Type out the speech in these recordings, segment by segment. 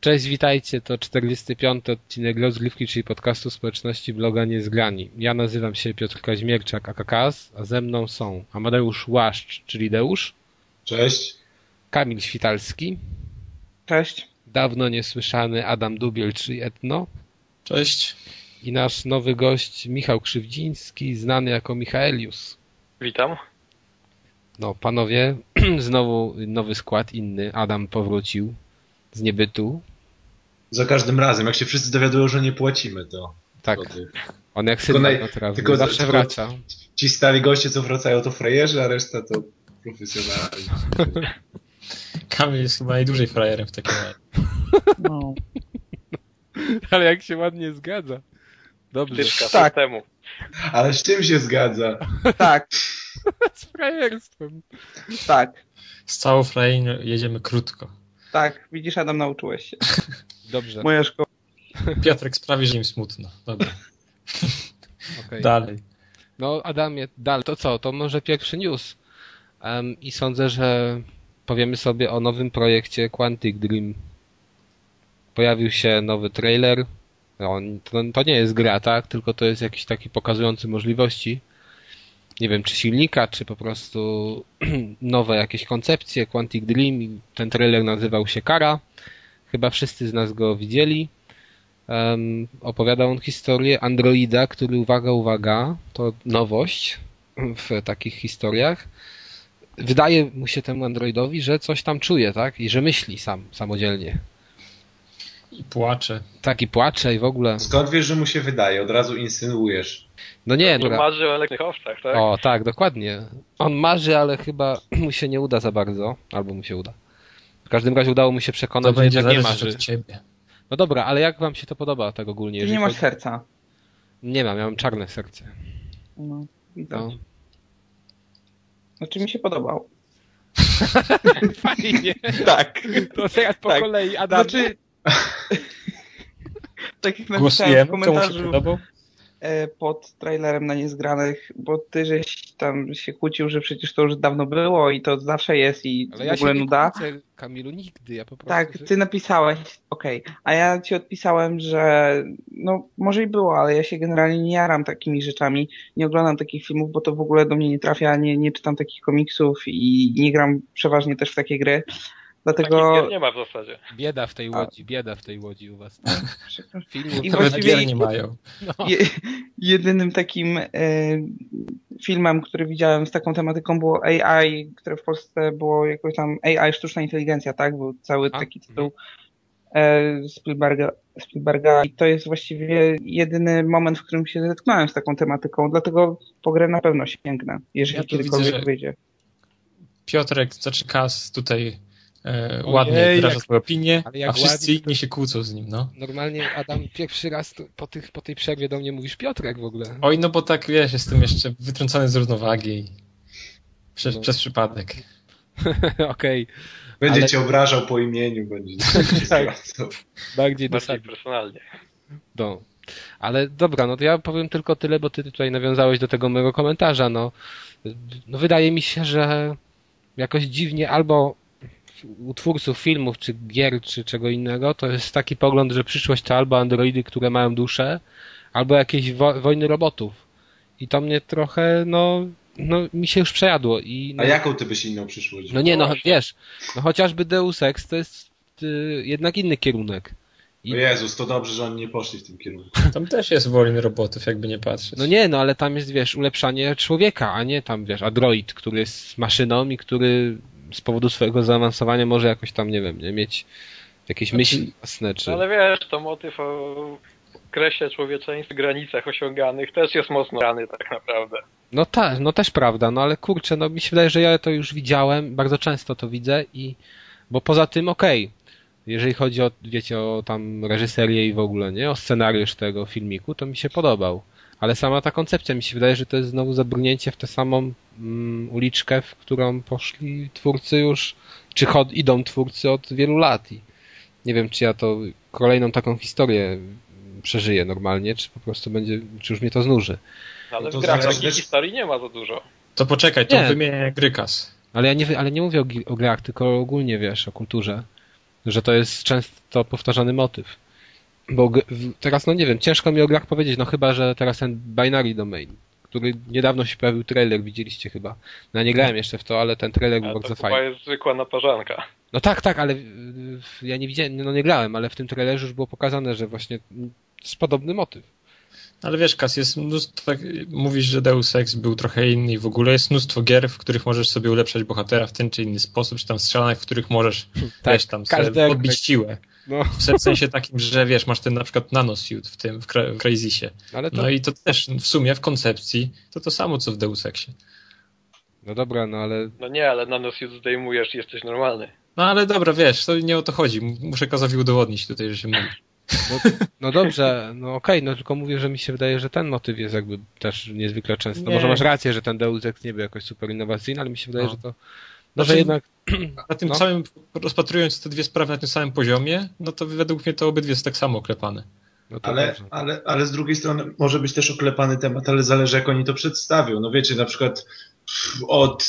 Cześć, witajcie, to 45. odcinek Rozgrywki, czyli podcastu społeczności bloga Niezgrani. Ja nazywam się Piotr Kaźmierczak, AKKAS, a ze mną są Amadeusz Łaszcz, czyli Deusz. Cześć. Kamil Świtalski. Cześć. Dawno niesłyszany Adam Dubiel, czyli Etno. Cześć. I nasz nowy gość Michał Krzywdziński, znany jako Michaelius. Witam. No, panowie, znowu nowy skład, inny. Adam powrócił z niebytu. Za każdym razem, jak się wszyscy dowiadują, że nie płacimy, to... Tak. to. On jak syn naj- teraz, tylko- zawsze tylko- wraca. Ci stali goście, co wracają, to frajerzy, a reszta to profesjonalni. Kamil jest chyba najdłużej frajerem w takim razie. No. Ale jak się ładnie zgadza. Dobrze. Tak. temu. Ale z czym się zgadza? Tak, Z frajerstwem. tak, Z całą frajeriną jedziemy krótko. tak. Widzisz, Adam, nauczyłeś się. Dobrze. Moja szkoła. Piotrek sprawi, że im smutno. Dobra, okej. dalej. No, Adamie, dalej. To co? To może pierwszy news. Em, I sądzę, że powiemy sobie o nowym projekcie Quantic Dream. Pojawił się nowy trailer. On, to, to nie jest gra, tak? Tylko to jest jakiś taki pokazujący możliwości. Nie wiem, czy silnika, czy po prostu nowe jakieś koncepcje Quantic Dream. I Ten trailer nazywał się Kara. Chyba wszyscy z nas go widzieli. Um, opowiada on historię androida, który, uwaga, uwaga, to nowość w takich historiach. Wydaje mu się temu androidowi, że coś tam czuje, tak? I że myśli sam, samodzielnie. I płacze. Tak, i płacze i w ogóle. Skąd wiesz, że mu się wydaje? Od razu insynuujesz. No nie, Nie dobra. marzy o elektrycznych owczach, tak? O, tak, dokładnie. On marzy, ale chyba mu się nie uda za bardzo. Albo mu się uda. W każdym razie udało mu się To przekonać, że będzie jednak nie od ciebie. No dobra, ale jak wam się to podoba tak ogólnie? Ty nie masz chodzi- serca. Nie mam, ja mam czarne serce. No, widać. No. Znaczy mi się podobał. Fajnie. Tak. To teraz po Tak. kolei, Adam. Znaczy... tak jak napisałem w Głosujemy, komu się komentarzu podobał? Pod trailerem na Niezgranych, bo ty żeś tam się kłócił, że przecież to już dawno było i to zawsze jest i Ale w ja ogóle się nie nuda. kłócę, Kamilu, nigdy, ja po prostu... Tak, ty napisałeś, okej, a ja ci odpisałem, że no może i było, ale ja się generalnie nie jaram takimi rzeczami, nie oglądam takich filmów, bo to w ogóle do mnie nie trafia, nie, nie czytam takich komiksów i nie gram przeważnie też w takie gry, dlatego gier nie ma w zasadzie. Bieda w tej A. łodzi, bieda w tej łodzi u was. Filmów I właściwie- gier nie mają. no. je, jedynym takim e, filmem, który widziałem z taką tematyką było AI, które w Polsce było jakoś tam AI, sztuczna inteligencja, tak? Był cały A, taki tytuł e, Spielberga, Spielberga i to jest właściwie jedyny moment, w którym się zetknąłem z taką tematyką, dlatego po grę na pewno sięgnę, jeżeli Ja kiedykolwiek widzę, że- wyjdzie. Piotrek, znaczy Kas tutaj e, Ojej, ładnie wyraża jak- swoją opinię, ale jak a wszyscy ładnie- inni się kłócą z nim, no. Normalnie, Adam, pierwszy raz po, tych, po tej przerwie do mnie mówisz Piotrek w ogóle. Oj, no bo tak, wiesz, jestem jeszcze wytrącony z równowagi i przez, No. przez przypadek. Okej, Będzie Ale- cię obrażał po imieniu, będzie cię Tak. bardziej Bardziej dosadnie. personalnie. No. Ale dobra, no to ja powiem tylko tyle, bo ty tutaj nawiązałeś do tego mojego komentarza, no. No wydaje mi się, że jakoś dziwnie albo u twórców filmów, czy gier, czy czego innego, to jest taki pogląd, że przyszłość to albo androidy, które mają duszę, albo jakieś wo wojny robotów. I to mnie trochę, no, no mi się już przejadło. I, no, A jaką ty byś inną przyszłość? no nie, no wiesz, no chociażby Deus Ex to jest y, jednak inny kierunek. I, O Jezus, to dobrze, że oni nie poszli w tym kierunku. Tam też jest wojny robotów, jakby nie patrzeć. No nie, no ale tam jest, wiesz, ulepszanie człowieka, a nie tam, wiesz, android, który jest maszyną i który z powodu swojego zaawansowania może jakoś tam, nie wiem, nie mieć jakieś Znaczy- myśli własne, czy... No ale wiesz, to motyw o kresie człowieczeństwa, granicach osiąganych też jest mocno rany tak naprawdę. No tak, no też prawda, no ale kurczę, no mi się wydaje, że ja to już widziałem, bardzo często to widzę i... Bo poza tym, okej, jeżeli chodzi o, wiecie, o tam reżyserię i w ogóle, nie, o scenariusz tego filmiku, to mi się podobał. Ale sama ta koncepcja mi się wydaje, że to jest znowu zabrnięcie w tę samą mm, uliczkę, w którą poszli twórcy już, czy chod, idą twórcy od wielu lat i nie wiem, czy ja to kolejną taką historię przeżyję normalnie, czy po prostu będzie, czy już mnie to znuży. Ale w grach zależy takiej historii nie ma za dużo. To poczekaj, to wymienię Grykas. Ale ja nie, ale nie mówię o, o grach, tylko ogólnie, wiesz, o kulturze. że to jest często powtarzany motyw. Bo teraz, no nie wiem, ciężko mi o grach powiedzieć, no chyba, że teraz ten Binary Domain, który niedawno się pojawił trailer, widzieliście chyba. No ja nie grałem jeszcze w to, ale ten trailer był Ale bardzo to chyba fajny. jest zwykła naparzanka. No tak, tak, ale ja nie widziałem, no nie grałem, ale w tym trailerze już było pokazane, że właśnie jest podobny motyw. Ale wiesz, Kas, jest mnóstwo, tak, mówisz, że Deus Ex był trochę inny i w ogóle jest mnóstwo gier, w których możesz sobie ulepszać bohatera w ten czy inny sposób, czy tam strzelanek, w których możesz, Tak, wiesz, tam sobie odbić aspekt. siłę. No, W sensie takim, że wiesz, masz ten na przykład nanosuit w tym, w Cra- w Crazysie. to, No i to też w sumie w koncepcji to to samo, co w Deus Exie. no dobra, no ale No nie, ale nanosuit zdejmujesz i jesteś normalny. No ale dobra, wiesz, to nie o to chodzi. Muszę Kazowi udowodnić tutaj, że się myli. No, no dobrze, no okej, no tylko mówię, że mi się wydaje, że ten motyw jest jakby też niezwykle często. No Nie. może masz rację, że ten Deus Ex nie był jakoś super innowacyjny, ale mi się wydaje, No. że to. No, że Znaczy, jednak. Na tym No. samym, rozpatrując te dwie sprawy na tym samym poziomie, no to według mnie to obydwie są tak samo oklepane. No Ale, dobrze. ale, ale z drugiej strony może być też oklepany temat, ale zależy jak oni to przedstawią. No wiecie, na przykład od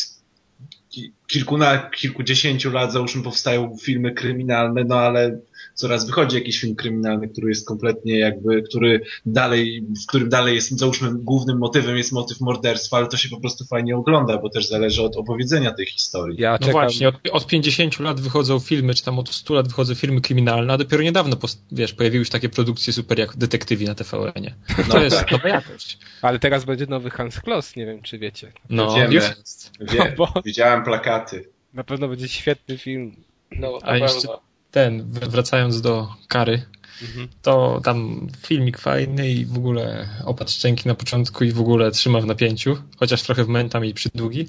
ki- kilkuna, kilkudziesięciu lat załóżmy powstają filmy kryminalne, no ale coraz wychodzi jakiś film kryminalny, który jest kompletnie jakby, który dalej, w którym dalej jest, załóżmy głównym motywem jest motyw morderstwa, ale to się po prostu fajnie ogląda, bo też zależy od opowiedzenia tej historii. Ja No czekam. właśnie, od, od 50 lat wychodzą filmy, czy tam od 100 lat wychodzą filmy kryminalne, a dopiero niedawno, wiesz, pojawiły się takie produkcje super jak Detektywi na TVN-ie. To No jest tak. nowa jakość. Ale teraz będzie nowy Hans Kloss, nie wiem czy wiecie. No, Wiemy. już jest. Wie, bo- Widziałem plakaty. Na pewno będzie świetny film. No, to A jeszcze-. Ten, w- wracając do kary, Mhm. to tam filmik fajny i w ogóle opad szczęki na początku i w ogóle trzyma w napięciu, chociaż trochę momentami przydługi,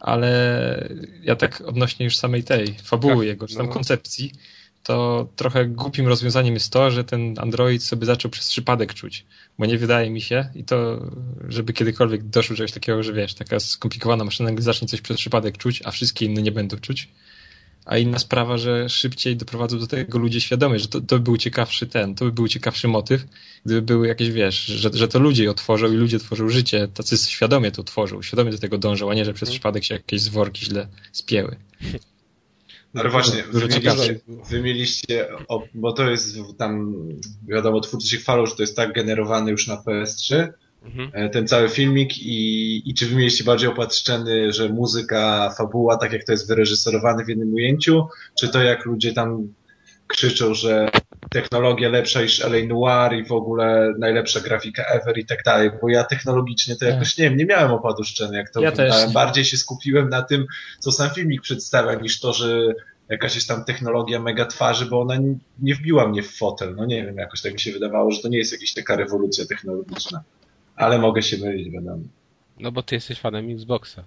ale ja tak odnośnie już samej tej fabuły Tak, jego, czy tam no. koncepcji, to trochę głupim rozwiązaniem jest to, że ten android sobie zaczął przez przypadek czuć, bo nie wydaje mi się i to, żeby kiedykolwiek doszło do czegoś takiego, że wiesz, taka skomplikowana maszyna zacznie coś przez przypadek czuć, a wszystkie inne nie będą czuć. A inna sprawa, że szybciej doprowadzą do tego ludzie świadomie, że to, to by był ciekawszy ten, to by był ciekawszy motyw, gdyby były jakieś, wiesz, że, że to ludzie ją tworzą i ludzie tworzą życie, tacy świadomie to tworzą, świadomie do tego dążą, a nie, że przez Mhm. przypadek się jakieś zworki źle spięły. Ale właśnie, dużo wy ciekawsze. mieliście, wy mieliście o, bo to jest tam, wiadomo, twórcy się chwalą, że to jest tak generowane już na PS3, Mhm. e, ten cały filmik i, i czy wy mieliście bardziej opatrzczeny, że muzyka, fabuła, tak jak to jest wyreżyserowane w jednym ujęciu, czy to jak ludzie tam krzyczą, że technologia lepsza niż LA Noir i w ogóle najlepsza grafika ever i tak dalej, bo ja technologicznie to jakoś, nie wiem, nie miałem opadu szczeny, jak to Ja też. Bardziej się skupiłem na tym, co sam filmik przedstawia, niż to, że jakaś jest tam technologia mega twarzy, bo ona nie- nie wbiła mnie w fotel. No nie wiem, jakoś tak mi się wydawało, że to nie jest jakaś taka rewolucja technologiczna. Ale mogę się mylić, wiadomo. No bo ty jesteś fanem Xboxa.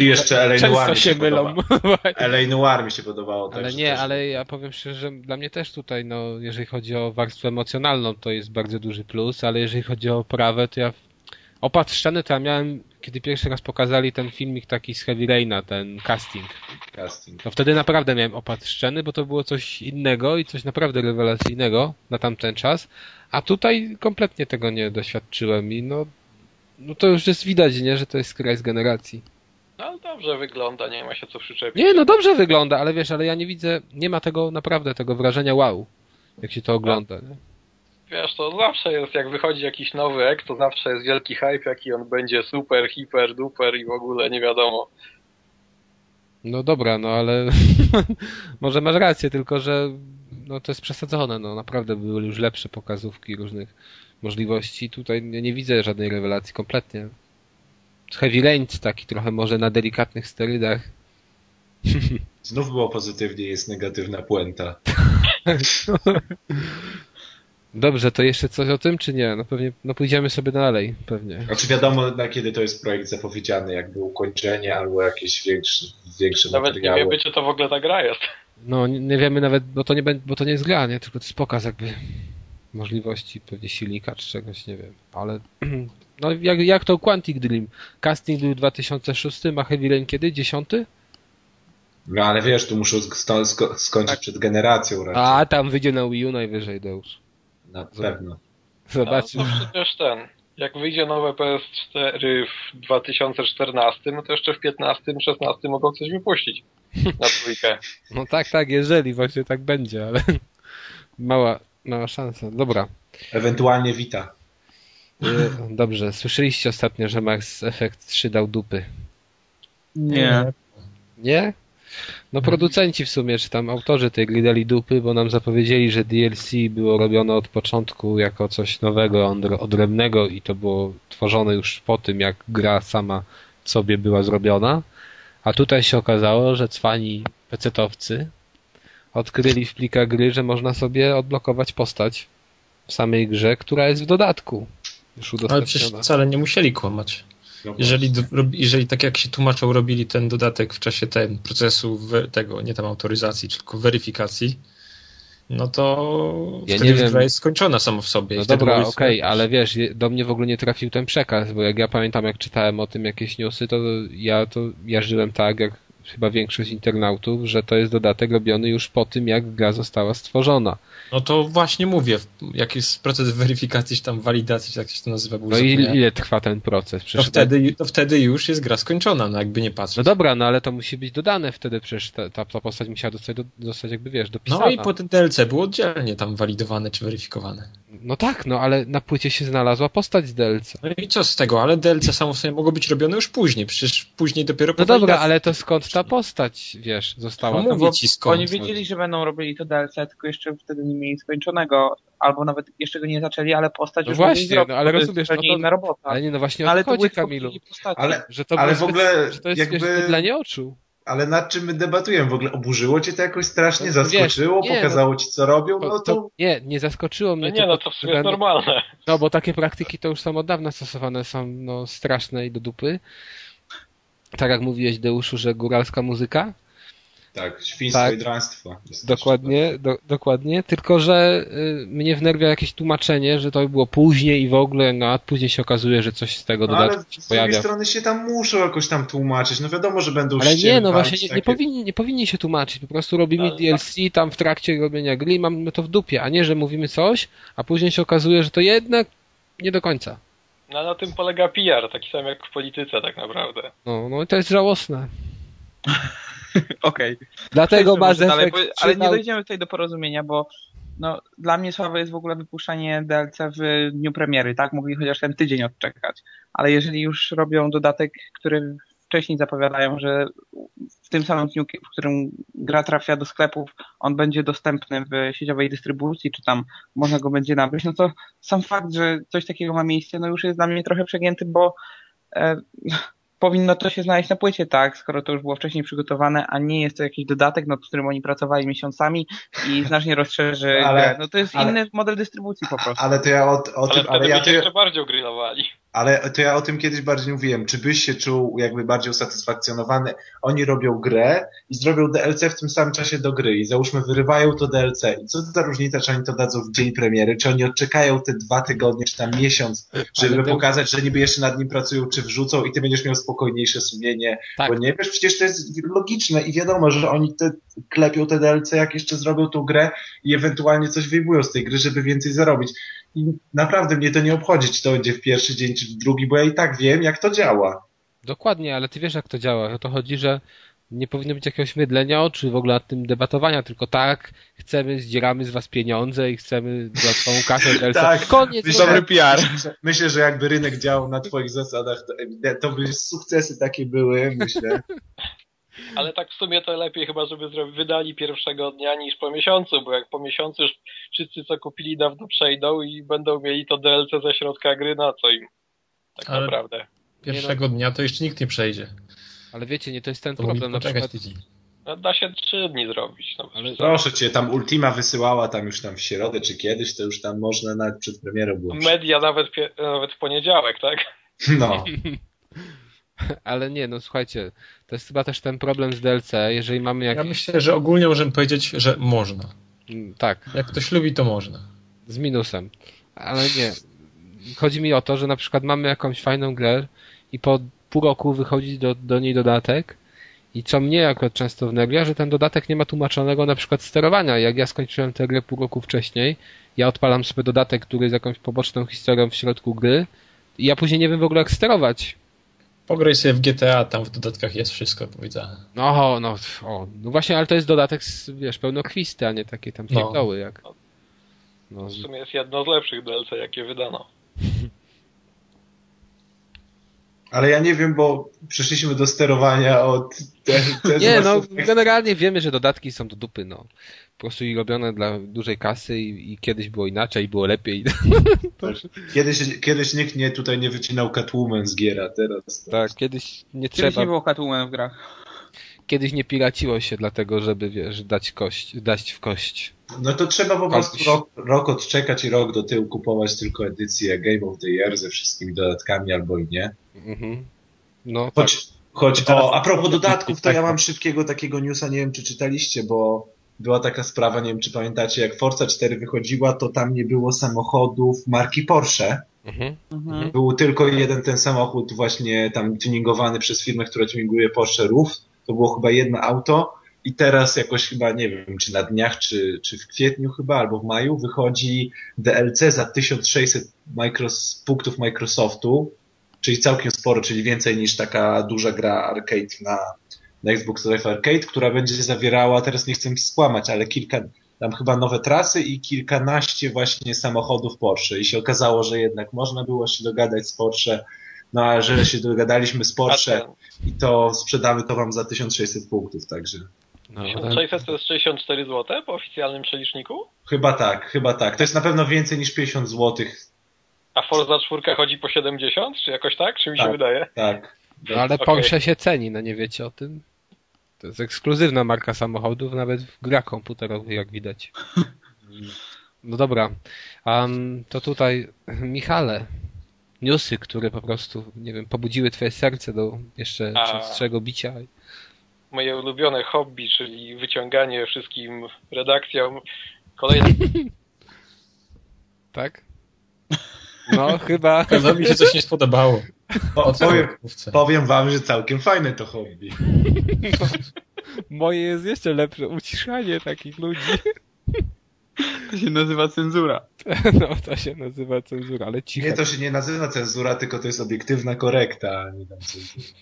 I jeszcze LA Noir mi się się mylą. LA Noir mi się podobało też. Ale nie, też- ale ja powiem szczerze, że dla mnie też tutaj, no, jeżeli chodzi o warstwę emocjonalną, to jest bardzo duży plus, ale jeżeli chodzi o oprawę, to ja opad szczeny to ja miałem, kiedy pierwszy raz pokazali ten filmik taki z Heavy Raina, ten casting. Casting. No wtedy naprawdę miałem opad szczeny, bo to było coś innego i coś naprawdę rewelacyjnego na tamten czas, a tutaj kompletnie tego nie doświadczyłem i no, no to już jest widać, nie, że to jest któraś z generacji. No dobrze wygląda, nie ma się co przyczepić. Nie, no dobrze wygląda, ale wiesz, ale ja nie widzę, nie ma tego naprawdę, tego wrażenia wow, jak się to ogląda. Nie? Wiesz, to zawsze jest, jak wychodzi jakiś nowy ek, to zawsze jest wielki hype, jaki on będzie super, hiper, duper i w ogóle nie wiadomo. No dobra, no ale może masz rację, tylko że no to jest przesadzone, no naprawdę były już lepsze pokazówki różnych możliwości. Tutaj nie, nie widzę żadnej rewelacji kompletnie. Heavy Rain taki trochę może na delikatnych sterydach. Znów było pozytywnie, jest negatywna puenta. Dobrze, to jeszcze coś o tym, czy nie? No pewnie, no pójdziemy sobie dalej, pewnie. Znaczy wiadomo, na kiedy to jest projekt zapowiedziany, jakby ukończenie albo jakieś większe, większe Nawet nie materiały. wiemy, czy to w ogóle ta gra jest. No nie, nie wiemy nawet, bo to nie, będzie, bo to nie jest gra, nie? Tylko to jest pokaz jakby możliwości pewnie silnika czy czegoś, nie wiem. Ale no jak, jak to Quantic Dream? Casting był 2006, a Heavy Rain kiedy? 10? No ale wiesz, tu muszą sk- sko- skończyć przed generacją raczej. A tam wyjdzie na Wii U najwyżej, Deusz. Na pewno. Zobaczymy. No, to przecież ten, jak wyjdzie nowe PS4 w 2014, no to jeszcze w 15, 16 mogą coś wypuścić. na trójkę. No tak, tak, jeżeli właśnie tak będzie, ale mała, mała szansa. Dobra. Ewentualnie Vita. Y, Dobrze, słyszeliście ostatnio, że Max Effect 3 dał dupy. Nie. Nie? No producenci w sumie, czy tam autorzy tej gry dali dupy, bo nam zapowiedzieli, że DLC było robione od początku jako coś nowego, odr- odrębnego i to było tworzone już po tym, jak gra sama sobie była zrobiona. A tutaj się okazało, że cwani pecetowcy odkryli w plikach gry, że można sobie odblokować postać w samej grze, która jest w dodatku. Już Ale przecież udostępniona. wcale nie musieli kłamać. No Jeżeli, do, jeżeli tak jak się tłumaczą, robili ten dodatek w czasie ten procesu tego, nie tam autoryzacji, tylko weryfikacji, no to Ja wtedy nie już wiem. gra jest skończona sama w sobie. No dobra, okej, sobie- ale wiesz, do mnie w ogóle nie trafił ten przekaz, bo jak ja pamiętam, jak czytałem o tym jakieś newsy, to ja to ja żyłem tak, jak chyba większość internautów, że to jest dodatek robiony już po tym, jak gra została stworzona. No to właśnie mówię, jak jest proces weryfikacji, czy tam walidacji, czy jak się to nazywa, był No i ile trwa ten proces? to, Przecież wtedy, to wtedy już jest gra skończona, no jakby nie patrzeć. No dobra, no ale to musi być dodane wtedy, przecież ta, ta, ta postać musiała dostać, do, dostać jakby, wiesz, dopisana. No i potem DLC było oddzielnie tam walidowane czy weryfikowane. No tak, no ale na płycie się znalazła postać z DLC. No i co z tego, ale DLC samo w sobie mogło być robione już później, przecież później dopiero No dobra, ale to skąd ta postać, wiesz, została No tam? mówię ci skąd. Oni wiedzieli, że będą robili to DLC, tylko jeszcze wtedy nie mieli skończonego, albo nawet jeszcze go nie zaczęli, ale postać No już właśnie, zrobić, no ale to rozumiesz, zupełnie no to- inna robota. Ale nie, no właśnie No, o ale to to chodzi, Kamilu. postaci. Ale, Że to Ale w ogóle że to jest jakby- dla oczu. Ale nad czym my debatujemy? W ogóle oburzyło cię to jakoś strasznie? No, Zaskoczyło? wiesz, nie, pokazało ci co robią? No to, to... nie, nie zaskoczyło No mnie. nie, no to w sumie jest no, normalne. no bo takie praktyki to już są od dawna stosowane, są no, straszne i do dupy. Tak jak mówiłeś, Deuszu, że góralska muzyka. Tak, świństwo Tak. i draństwo. Dokładnie, do, dokładnie. Tylko, że y, mnie wnerwia jakieś tłumaczenie, że to było później i w ogóle, no a później się okazuje, że coś z tego No, ale dodatku się z drugiej pojawia. strony się tam muszą jakoś tam tłumaczyć. No wiadomo, że będą Ale nie, no właśnie, nie, nie, takie- powinni, nie powinni się tłumaczyć. Po prostu robimy Ale- DLC tam w trakcie robienia gry i mamy to w dupie, a nie, że mówimy coś, a później się okazuje, że to jednak nie do końca. No na tym polega PR, taki sam jak w polityce tak naprawdę. No, no i to jest żałosne. Okej. Dlatego Przejdźmy Mass może dalej, bo- Ale nie dojdziemy tutaj do porozumienia, bo no, dla mnie słabe jest w ogóle wypuszczanie DLC w dniu premiery, tak? Mogli chociaż ten tydzień odczekać. Ale jeżeli już robią dodatek, który wcześniej zapowiadają, że w tym samym dniu, w którym gra trafia do sklepów, on będzie dostępny w sieciowej dystrybucji, czy tam można go będzie nabyć, no to sam fakt, że coś takiego ma miejsce, no już jest dla mnie trochę przegięty, bo e, powinno to się znaleźć na płycie, tak, skoro to już było wcześniej przygotowane, a nie jest to jakiś dodatek, nad którym oni pracowali miesiącami i znacznie rozszerzy Ale- grę. No to jest ale- inny model dystrybucji po prostu. Ale to ja o, o Ale tym, ale ja, będzie to, jeszcze bardziej ogrylowali. Ale to ja o tym kiedyś bardziej mówiłem. Czy byś się czuł jakby bardziej usatysfakcjonowany? Oni robią grę i zrobią DLC w tym samym czasie do gry i załóżmy wyrywają to DLC. I co to za różnica, czy oni to dadzą w dzień premiery, czy oni odczekają te dwa tygodnie, czy tam miesiąc, żeby to- pokazać, że niby jeszcze nad nim pracują, czy wrzucą i ty będziesz miał spokojniejsze sumienie, Tak. bo nie wiesz, przecież to jest logiczne i wiadomo, że oni te, klepią te DLC, jak jeszcze zrobią tą grę i ewentualnie coś wyjmują z tej gry, żeby więcej zarobić. I naprawdę mnie to nie obchodzi, czy to będzie w pierwszy dzień, czy w drugi, bo ja i tak wiem, jak to działa. Dokładnie, ale ty wiesz jak to działa. O to chodzi, że nie powinno być jakiegoś mydlenia oczu w ogóle nad tym debatowania, tylko tak, chcemy, zdzieramy z was pieniądze i chcemy dodatkową kasę DLC. Tak. Koniec. Myślę, Dobry PR. Myślę, myślę, że jakby rynek działał na twoich zasadach, to, to by sukcesy takie były, myślę. Ale tak w sumie to lepiej chyba, żeby zrobi, wydali pierwszego dnia niż po miesiącu, bo jak po miesiącu już wszyscy co kupili dawno przejdą i będą mieli to DLC ze środka gry, na co im? Tak Ale- naprawdę. Pierwszego dnia to jeszcze nikt nie przejdzie. Ale wiecie, nie to jest ten To problem. Na przykład, tydzień. No, da się trzy dni zrobić. No, Ale- Proszę cię, tam Ultima wysyłała tam już tam w środę czy kiedyś, to już tam można nawet przed premierą było. Media nawet, nawet w poniedziałek, tak? No. ale nie, no słuchajcie, to jest chyba też ten problem z DLC, jeżeli mamy Ja jakiś... myślę, że ogólnie możemy powiedzieć, że można. Mm, Tak, Jak ktoś lubi, to można. z minusem. Ale nie. Chodzi mi o to, że na przykład mamy jakąś fajną grę i po pół roku wychodzi do, do niej dodatek i co mnie jako często wnerwia, że ten dodatek nie ma tłumaczonego na przykład sterowania. Jak ja skończyłem tę grę pół roku wcześniej, ja odpalam sobie dodatek, który jest jakąś poboczną historią w środku gry i ja później nie wiem w ogóle jak sterować. Pograj sobie w GTA, tam w dodatkach jest wszystko powiedziane. No, no, o, no właśnie, ale to jest dodatek, z, wiesz, pełnokwisty, a nie takie tam No. pierdoły jak... No, W sumie jest jedno z lepszych DLC, jakie wydano. Ale ja nie wiem, bo przeszliśmy do sterowania od... Te, nie, no, generalnie wiemy, że dodatki są do dupy, no. Po prostu i robione dla dużej kasy i, i kiedyś było inaczej, było lepiej. Kiedyś, kiedyś nikt nie, tutaj nie wycinał Catwoman z giera, teraz... To... tak, kiedyś nie Kiedyś trzeba, nie było Catwoman w grach. kiedyś nie piraciło się dlatego, żeby, wiesz, dać kość, dać w kość. No to trzeba po prostu rok, rok odczekać i rok do tyłu kupować tylko edycję Game of the Year ze wszystkimi dodatkami albo i nie. Mhm. No, tak. Choć, choć Teraz- o, a propos dodatków, to ja tak. mam szybkiego takiego newsa, nie wiem czy czytaliście, bo była taka sprawa, nie wiem czy pamiętacie, jak Forza 4 wychodziła, to tam nie było samochodów marki Porsche. Mhm. Mhm. Był tylko jeden ten samochód właśnie tam tuningowany przez firmę, która tuninguje Porsche Roof. To było chyba jedno auto i teraz jakoś chyba, nie wiem, czy na dniach, czy, czy w kwietniu chyba, albo w maju wychodzi DLC za 1600 Micros, punktów Microsoftu, czyli całkiem sporo, czyli więcej niż taka duża gra arcade na, na Xbox Live Arcade, która będzie zawierała, teraz nie chcę skłamać, ale kilka, tam chyba nowe trasy i kilkanaście właśnie samochodów Porsche. I się okazało, że jednak można było się dogadać z Porsche, no a że się dogadaliśmy z Porsche i to sprzedamy to wam za 1600 punktów, także No, 1600 to jest 64 zł po oficjalnym przeliczniku? chyba tak, chyba tak. To jest na pewno więcej niż 50 złotych, A Forza 4 chodzi po 70? Czy jakoś tak? Czy mi się Tak. wydaje? tak. no, ale Okej. Porsche się ceni, no nie wiecie o tym? To jest ekskluzywna marka samochodów, nawet w grach komputerowych, jak widać. No dobra, um, to tutaj, Michale, newsy, które po prostu, nie wiem, pobudziły twoje serce do jeszcze A. częstszego bicia. Moje ulubione hobby, czyli wyciąganie wszystkim redakcjom kolejne Tak? No, chyba. Kazowi się coś nie spodobało. Po, powiem, powiem wam, że całkiem fajne to hobby. Moje jest jeszcze lepsze, uciszanie takich ludzi. To się nazywa cenzura. No, to się nazywa cenzura, ale cicho. Nie, to się nie nazywa cenzura, tylko to jest obiektywna korekta, a nie tam cenzura.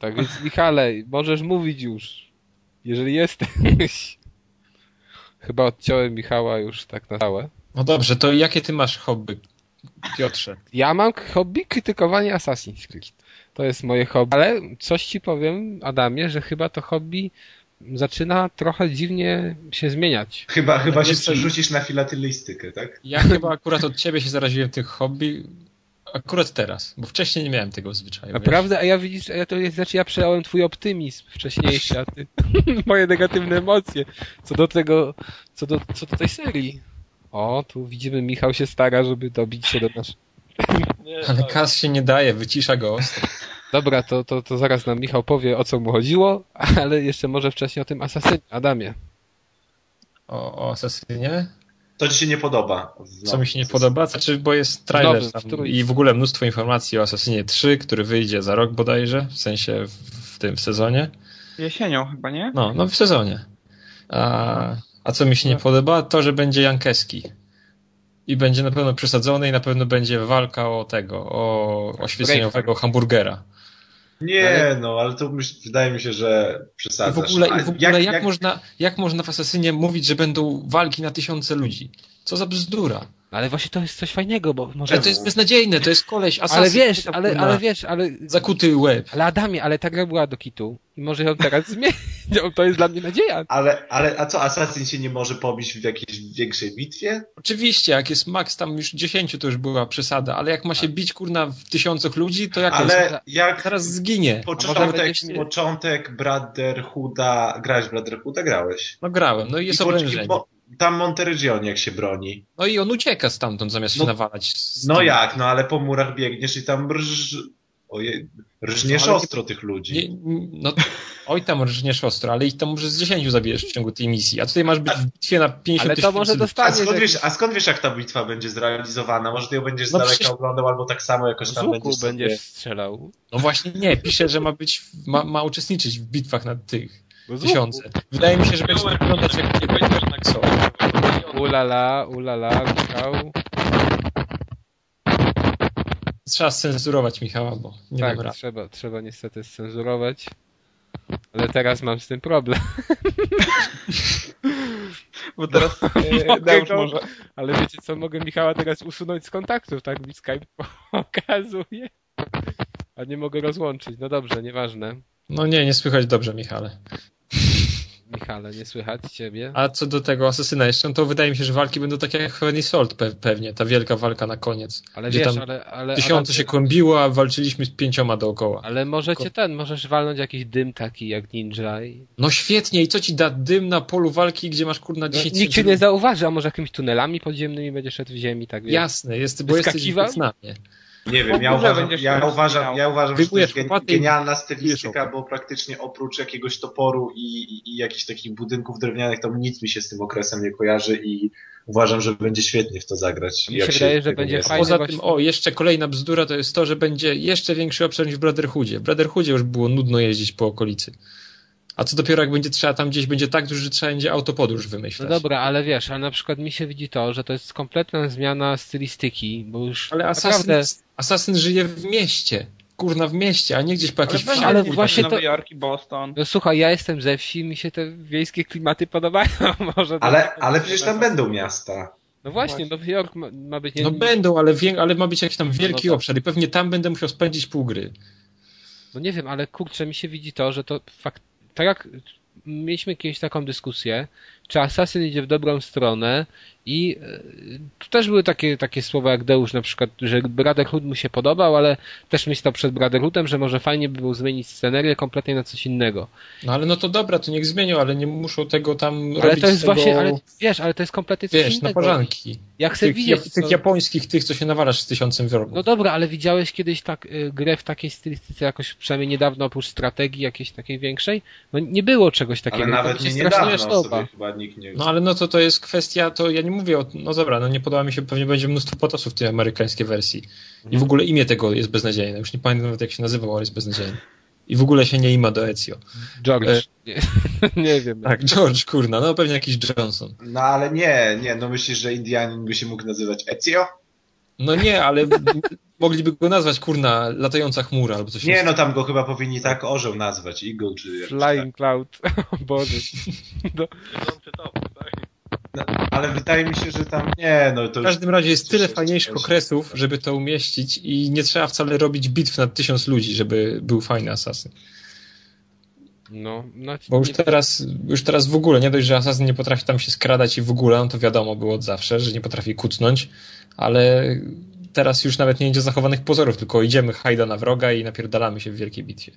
Tak więc, Michale, możesz mówić już, jeżeli jesteś. Chyba odciąłem Michała już tak na całe. No dobrze, to jakie ty masz hobby, Piotrze? Ja mam hobby krytykowanie Assassin's Creed. To jest moje hobby. Ale coś ci powiem, Adamie, że chyba to hobby zaczyna trochę dziwnie się zmieniać. Chyba, chyba się Wiesz co, przerzucisz na filatylistykę, tak? Ja chyba akurat od ciebie się zaraziłem tych hobby akurat teraz, bo wcześniej nie miałem tego zwyczaju. wiesz? Naprawdę, a ja widzisz, a ja to jest, znaczy ja przejąłem twój optymizm wcześniejszy, a ty moje negatywne emocje co do tego, co do, co do tej serii. O, tu widzimy Michał się stara, żeby dobić się do nas. Ale tak. Kas się nie daje, wycisza go ostro. Dobra, to, to, to zaraz nam Michał powie o co mu chodziło, ale jeszcze może wcześniej o tym asasynie. Adamie. O, o Asasynie? To ci się nie podoba. Co mi się nie podoba? Znaczy, bo jest trailer i w ogóle mnóstwo informacji o Assassinie 3, który wyjdzie za rok bodajże, w sensie w, w tym sezonie. Jesienią chyba, nie? No, no w sezonie. A, a co mi się nie No. podoba? To, że będzie Jankeski. I będzie na pewno przesadzony i na pewno będzie walka o tego, o oświeceniowego hamburgera. Nie, no, ale to myśl, wydaje mi się, że I przesadzasz. w ogóle, i w ogóle jak, Można, jak można w Assassinie mówić, że będą walki na tysiące ludzi? Co za bzdura. Ale właśnie to jest coś fajnego, bo może... Ale to jest beznadziejne, to jest koleś assassin. Ale wiesz, ale, ale wiesz, ale... Zakuty łeb. Ale Adamie, ale ta gra była do kitu i może ją teraz zmienić. To jest dla mnie nadzieja. Ale, ale, a co, Assassin się nie może pobić w jakiejś większej bitwie? Oczywiście, jak jest max tam już 10, to już była przesada, ale jak ma się bić kurna w tysiącach ludzi, to jak Ale jak zaraz zginie. początek, będziesz- początek Brotherhooda, grałeś w Brotherhooda? Grałeś. No grałem, no i jest I po- oblężenie. bo Tam Monterregionie jak się broni. No i on ucieka stamtąd zamiast się No- nawalać. z No tym. jak, no ale po murach biegniesz i tam rż... Ojej, rżniesz No, ale nie- ostro tych ludzi. Nie, no, oj tam rżniesz ostro, ale ich tam może z 10 zabijesz w ciągu tej misji, a tutaj masz być w bitwie na 50 Ale to może ludzi. A skąd, wiesz, a skąd wiesz, jak ta bitwa będzie zrealizowana? Może ty ją będziesz z No daleka przecież- oglądał, albo tak samo jakoś Z tam będziesz, będziesz strzelał. No właśnie nie, pisze, że ma być, ma, ma uczestniczyć w bitwach na tych Z. tysiące. Wydaje mi się, że będzie wyglądać jak nie będziesz tak co? Ulala, ulala, Michał. Trzeba scenzurować Michała, bo nie tak, rady. trzeba, trzeba niestety scenzurować. Ale teraz mam z tym problem. Bo teraz e, Mogę Deusz go- może. Ale wiecie co, mogę Michała teraz usunąć z kontaktów, tak mi Skype pokazuje. A nie mogę rozłączyć. No dobrze, nieważne. No nie, nie słychać dobrze, Michale. Michale, nie słychać ciebie. A co do tego Asesyna jeszcze, no to wydaje mi się, że walki będą takie jak Heaven Salt pe pewnie, ta wielka walka na koniec. Ale gdzie wiesz, tam ale... ale Tysiące Adam, się kłębiło, a walczyliśmy z pięcioma dookoła. Ale możecie ten, możesz walnąć jakiś dym taki jak ninja i... No świetnie, i co ci da dym na polu walki, gdzie masz kurna No, 10 nikt cię nie zauważy, a może jakimiś tunelami podziemnymi będziesz szedł w ziemi, tak wiesz? Jasne, jest, bo jesteś w? Wietnamie. Nie wiem, ja uważam, ja uważam, ja uważam że to jest genialna stylistyka, bo praktycznie oprócz jakiegoś toporu i, i, i jakichś takich budynków drewnianych, to nic mi się z tym okresem nie kojarzy i uważam, że będzie świetnie w to zagrać. Mi jak się wydaje, że będzie nie fajnie. Poza tym, o, jeszcze kolejna bzdura to jest to, że będzie jeszcze większy obszar niż w Brotherhoodzie. W Brotherhoodzie już było nudno jeździć po okolicy. A co dopiero jak będzie trzeba, tam gdzieś będzie tak duży, że trzeba będzie autopodróż No wymyślać. dobra, ale wiesz, ale na przykład mi się widzi to, że to jest kompletna zmiana stylistyki, bo już Ale Assassin, naprawdę... Assassin żyje w mieście. Kurna, w mieście, a nie gdzieś po jakiejś wsi. ale właśnie Nowy to- Jork i Boston. No słuchaj, ja jestem ze wsi, mi się te wiejskie klimaty podobają, może... Ale, ale przecież tam będą miasta. No właśnie, Nowy Jork ma, ma być... Nie, No będą, ale, wię, ale ma być jakiś tam wielki No tak. obszar i pewnie tam będę musiał spędzić pół gry. No nie wiem, ale kurczę, mi się widzi to, że to fakt... Tak jak mieliśmy kiedyś taką dyskusję, czy Assassin idzie w dobrą stronę i e, tu też były takie, takie słowa jak Deusz na przykład, że Brotherhood mu się podobał, ale też myślał przed Brotherhoodem, że może fajnie by było zmienić scenerię kompletnie na coś innego. No ale no to dobra, to niech zmienią, ale nie muszą tego tam Ale robić to jest tego, właśnie, ale wiesz, ale to jest kompletnie coś wiesz, na innego. pożanki. Ja chcę Tych, widzieć, tych co... japońskich, tych, co się nawalasz z tysiącem wrogów. No dobra, ale widziałeś kiedyś tak y, grę w takiej stylistyce jakoś przynajmniej niedawno oprócz strategii jakiejś takiej większej? No nie było czegoś takiego. Ale nawet nie strasznie niedawno chyba nikt nie No ale no to to jest kwestia, to ja nie mówię o, no dobra, no nie podoba mi się, pewnie będzie mnóstwo potosów w tej amerykańskiej wersji. I w ogóle imię tego jest beznadziejne, już nie pamiętam nawet jak się nazywał, ale jest beznadziejne. I w ogóle się nie ima do Ezio. George. E, Nie, nie wiem. Tak, George, kurna, no pewnie jakiś Johnson. No ale nie, nie, no myślisz, że Indianin by się mógł nazywać Ezio? No nie, ale mogliby go nazwać, kurna, latająca chmura albo coś Nie, no tam go chyba powinni tak orzeł nazwać, Eagle czy Flying Cloud. O Boże. No, tak? tak. No, ale wydaje mi się, że tam nie, no to W każdym razie jest tyle fajniejszych okresów, żeby to umieścić i nie trzeba wcale robić bitw na tysiąc ludzi, żeby był fajny asasyn. no, no, Bo już teraz, już teraz w ogóle, nie dość, że asasyn nie potrafi tam się skradać i w ogóle, no to wiadomo było od zawsze, że nie potrafi kucnąć, ale teraz już nawet nie będzie zachowanych pozorów, tylko idziemy hajda na wroga i napierdalamy się w wielkiej bitwie.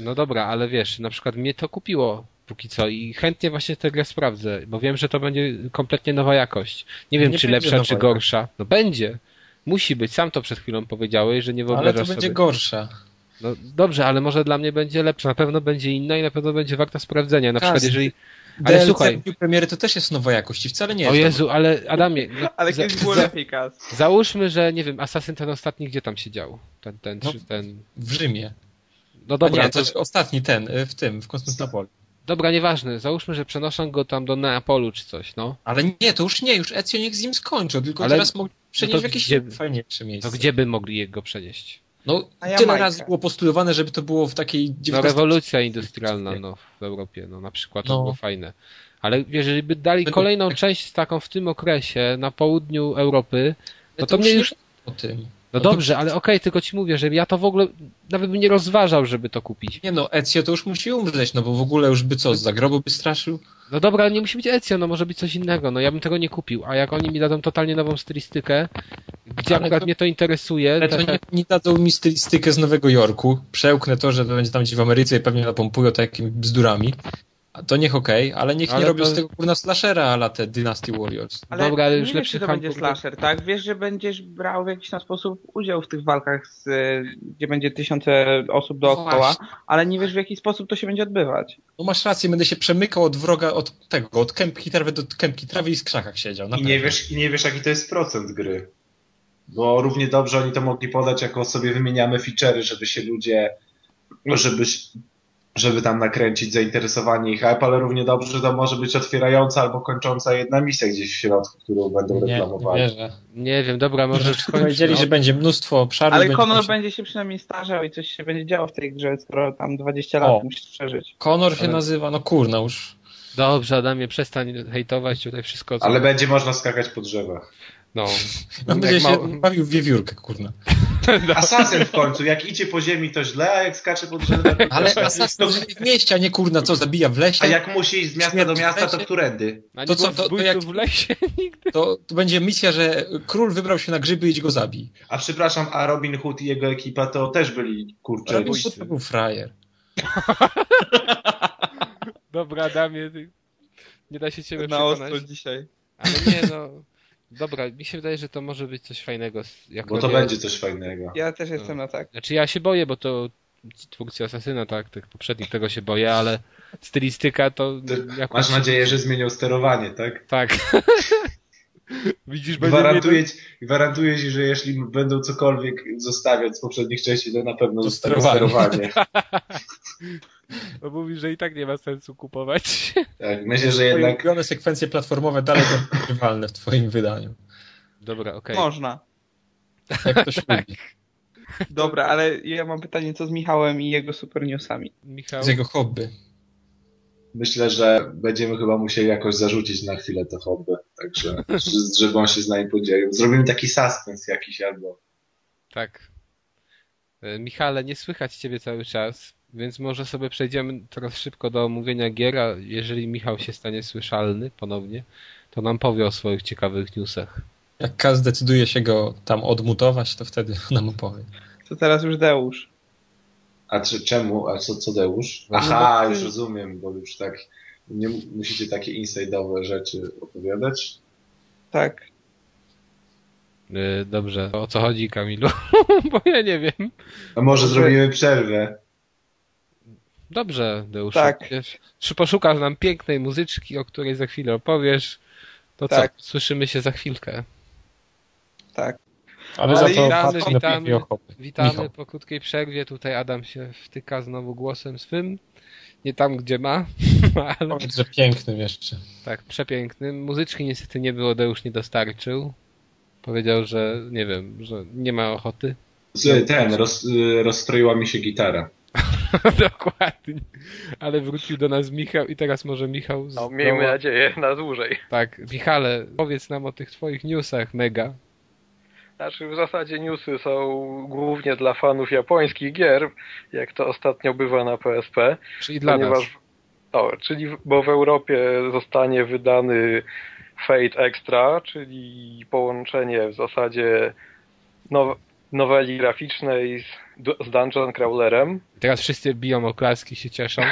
no dobra, ale wiesz, na przykład mnie to kupiło póki co i chętnie właśnie tę grę sprawdzę, bo wiem, że to będzie kompletnie nowa jakość. Nie wiem, Nie czy lepsza, czy jakość. gorsza. No będzie. Musi być. Sam to przed chwilą powiedziałeś, że nie Ale wyobrażasz to będzie sobie. gorsza. No dobrze, ale może dla mnie będzie lepsza. Na pewno będzie inna i na pewno będzie warta sprawdzenia. Na przykład Każdy. jeżeli... Ale DLC słuchaj. w dniu premiery to też jest nowa jakość i wcale nie O jest. Jezu, ale Adamie, no, Ale za- kiedyś było za- lepiej, Kaz. załóżmy, że nie wiem, Assassin ten ostatni, gdzie tam się dział? Ten, ten, No. czy ten... W Rzymie. No Dobra, nie, to, to ostatni ten, y, w tym, w Konstantynopolu. dobra, nieważne. Załóżmy, że przenoszą go tam do Neapolu czy coś, no. Ale nie, to już nie, już Ezio niech z nim skończył, tylko Ale- teraz mogli przenieść to w jakieś gdzie- fajniejsze miejsce. To gdzie by mogli jego przenieść? No, A ja tyle razy było postulowane, żeby to było w takiej No rewolucja industrialna, no, w Europie, no na przykład, to No. było fajne. Ale jeżeli by dali kolejną część taką w tym okresie na południu Europy, no to już mnie nie już... o tym. No to- dobrze, ale okej, tylko ci mówię, że ja to w ogóle nawet bym nie rozważał, żeby to kupić. Nie no, Ezio to już musi umrzeć, no bo w ogóle już by co, z zagrobu by straszył? No dobra, ale nie musi być Ezio, no może być coś innego, no ja bym tego nie kupił, a jak oni mi dadzą totalnie nową stylistykę, gdzie Ale akurat to- mnie to interesuje, Ale to tak- nie, nie dadzą mi stylistykę z Nowego Jorku, przełknę to, że będzie tam gdzieś w Ameryce i pewnie napompują to jakimiś bzdurami. To niech okej, ale niech Ale nie robią to- z tego kurna slashera, ale te Dynasty Warriors. Ale Dobra, ale nie już wiesz, lepszy czy to będzie slasher, tak? Wiesz, że będziesz brał w jakiś tam sposób udział w tych walkach, z, y, gdzie będzie tysiące osób dookoła, Właśnie. ale nie wiesz, w jaki sposób to się będzie odbywać. No masz rację, będę się przemykał od wroga, od tego, od kępki trawy do kępki trawy i w krzakach siedział. I nie, wiesz, I nie wiesz, jaki to jest procent gry. Bo równie dobrze oni to mogli podać, jako sobie wymieniamy feature'y, żeby się ludzie, żeby żeby tam nakręcić zainteresowanie i hype, ale równie dobrze to może być otwierająca albo kończąca jedna misja gdzieś w środku, którą będą Nie, nie reklamowali. wierzę. Nie wiem, dobra, może skończmy. Powiedzieli, że będzie mnóstwo obszarów. Ale będzie Conor właśnie- będzie się przynajmniej starzał i coś się będzie działo w tej grze, skoro tam 20 lat O. musisz przeżyć. Conor się Ale- nazywa, no kurna już. Dobrze, Adamie, przestań hejtować tutaj wszystko, co... Ale będzie można skakać po drzewach. No. No, będzie się mało- bawił w wiewiórkę, kurna. Asasyn w końcu, jak idzie po ziemi to źle, a jak skacze po drzewach to Ale. Assassin żyje w mieście, a nie kurna, co, zabija w lesie? A jak musi iść z miasta do miasta, to którędy? A nie To co, to- to jak- w lesie nigdy? To, to będzie misja, że król wybrał się na grzyby i idź go zabij. A przepraszam, a Robin Hood i jego ekipa to też byli kurczę. Robin Hood to był frajer. Dobra, Adamie, ty... nie da się ciebie Na przekonać. ostro dzisiaj. Ale nie, no... Dobra, mi się wydaje, że to może być coś fajnego. Jako Bo to będzie coś fajnego. Ja też jestem na tak. Znaczy ja się boję, bo to twórcy Asasyna, tak, tych poprzednich tego się boję, ale stylistyka to jakoś... Masz nadzieję, że zmienią sterowanie, tak? Tak. Widzisz, Gwarantuję ci, gwarantuję ci, że jeśli będą cokolwiek zostawiać z poprzednich części, to na pewno To zostawią sterowanie. Bo mówi, że i tak nie ma sensu kupować. Tak, myślę, że jednak ulubione sekwencje platformowe dalej będą grywalne w twoim wydaniu. Dobra, okej. Można. Jak ktoś lubi. Dobra, ale ja mam pytanie, co z Michałem i jego super newsami? Michał, Z jego hobby. Myślę, że będziemy chyba musieli jakoś zarzucić na chwilę to hobby. Także, że- żeby on się z nami podzielił. Zrobimy taki suspens jakiś albo. tak. E, Michale, nie słychać ciebie cały czas, więc może sobie przejdziemy teraz szybko do omówienia gier, a jeżeli Michał się stanie słyszalny ponownie, to nam powie o swoich ciekawych newsach. Jak Kaz zdecyduje się go tam odmutować, to wtedy nam opowie. To teraz już Deusz. A czy, czemu? A co, co Deusz? No, Aha, ty- już rozumiem, bo już tak nie musicie takie inside'owe rzeczy opowiadać. Tak. E, Dobrze, o co chodzi Kamilu? Bo ja nie wiem. A może zrobimy przerwę? Dobrze, Deuszu. Tak. Wiesz, Czy poszukasz nam pięknej muzyczki, o której za chwilę opowiesz? To Tak. co, słyszymy się za chwilkę. Tak. Ale, Ale za to witamy, witamy. Witamy Michał. po krótkiej przerwie. Tutaj Adam się wtyka znowu głosem swym. Nie tam, gdzie ma, ale Powiedz, że pięknym jeszcze. tak, przepięknym. Muzyczki niestety nie było, Deusz nie dostarczył. Powiedział, że nie wiem, że nie ma ochoty. Z- Ten, roz, rozstroiła mi się gitara. Dokładnie. Ale wrócił do nas Michał i teraz może Michał... No, zdoła- miejmy nadzieję na dłużej. Tak, Michale, powiedz nam o tych twoich newsach, mega. Znaczy w zasadzie newsy są głównie dla fanów japońskich gier, jak to ostatnio bywa na PSP. Czyli dla nas. ponieważ, O, czyli bo w Europie zostanie wydany Fate Extra, czyli połączenie w zasadzie now, noweli graficznej z, z Dungeon Crawlerem. Teraz wszyscy biją oklaski, się cieszą,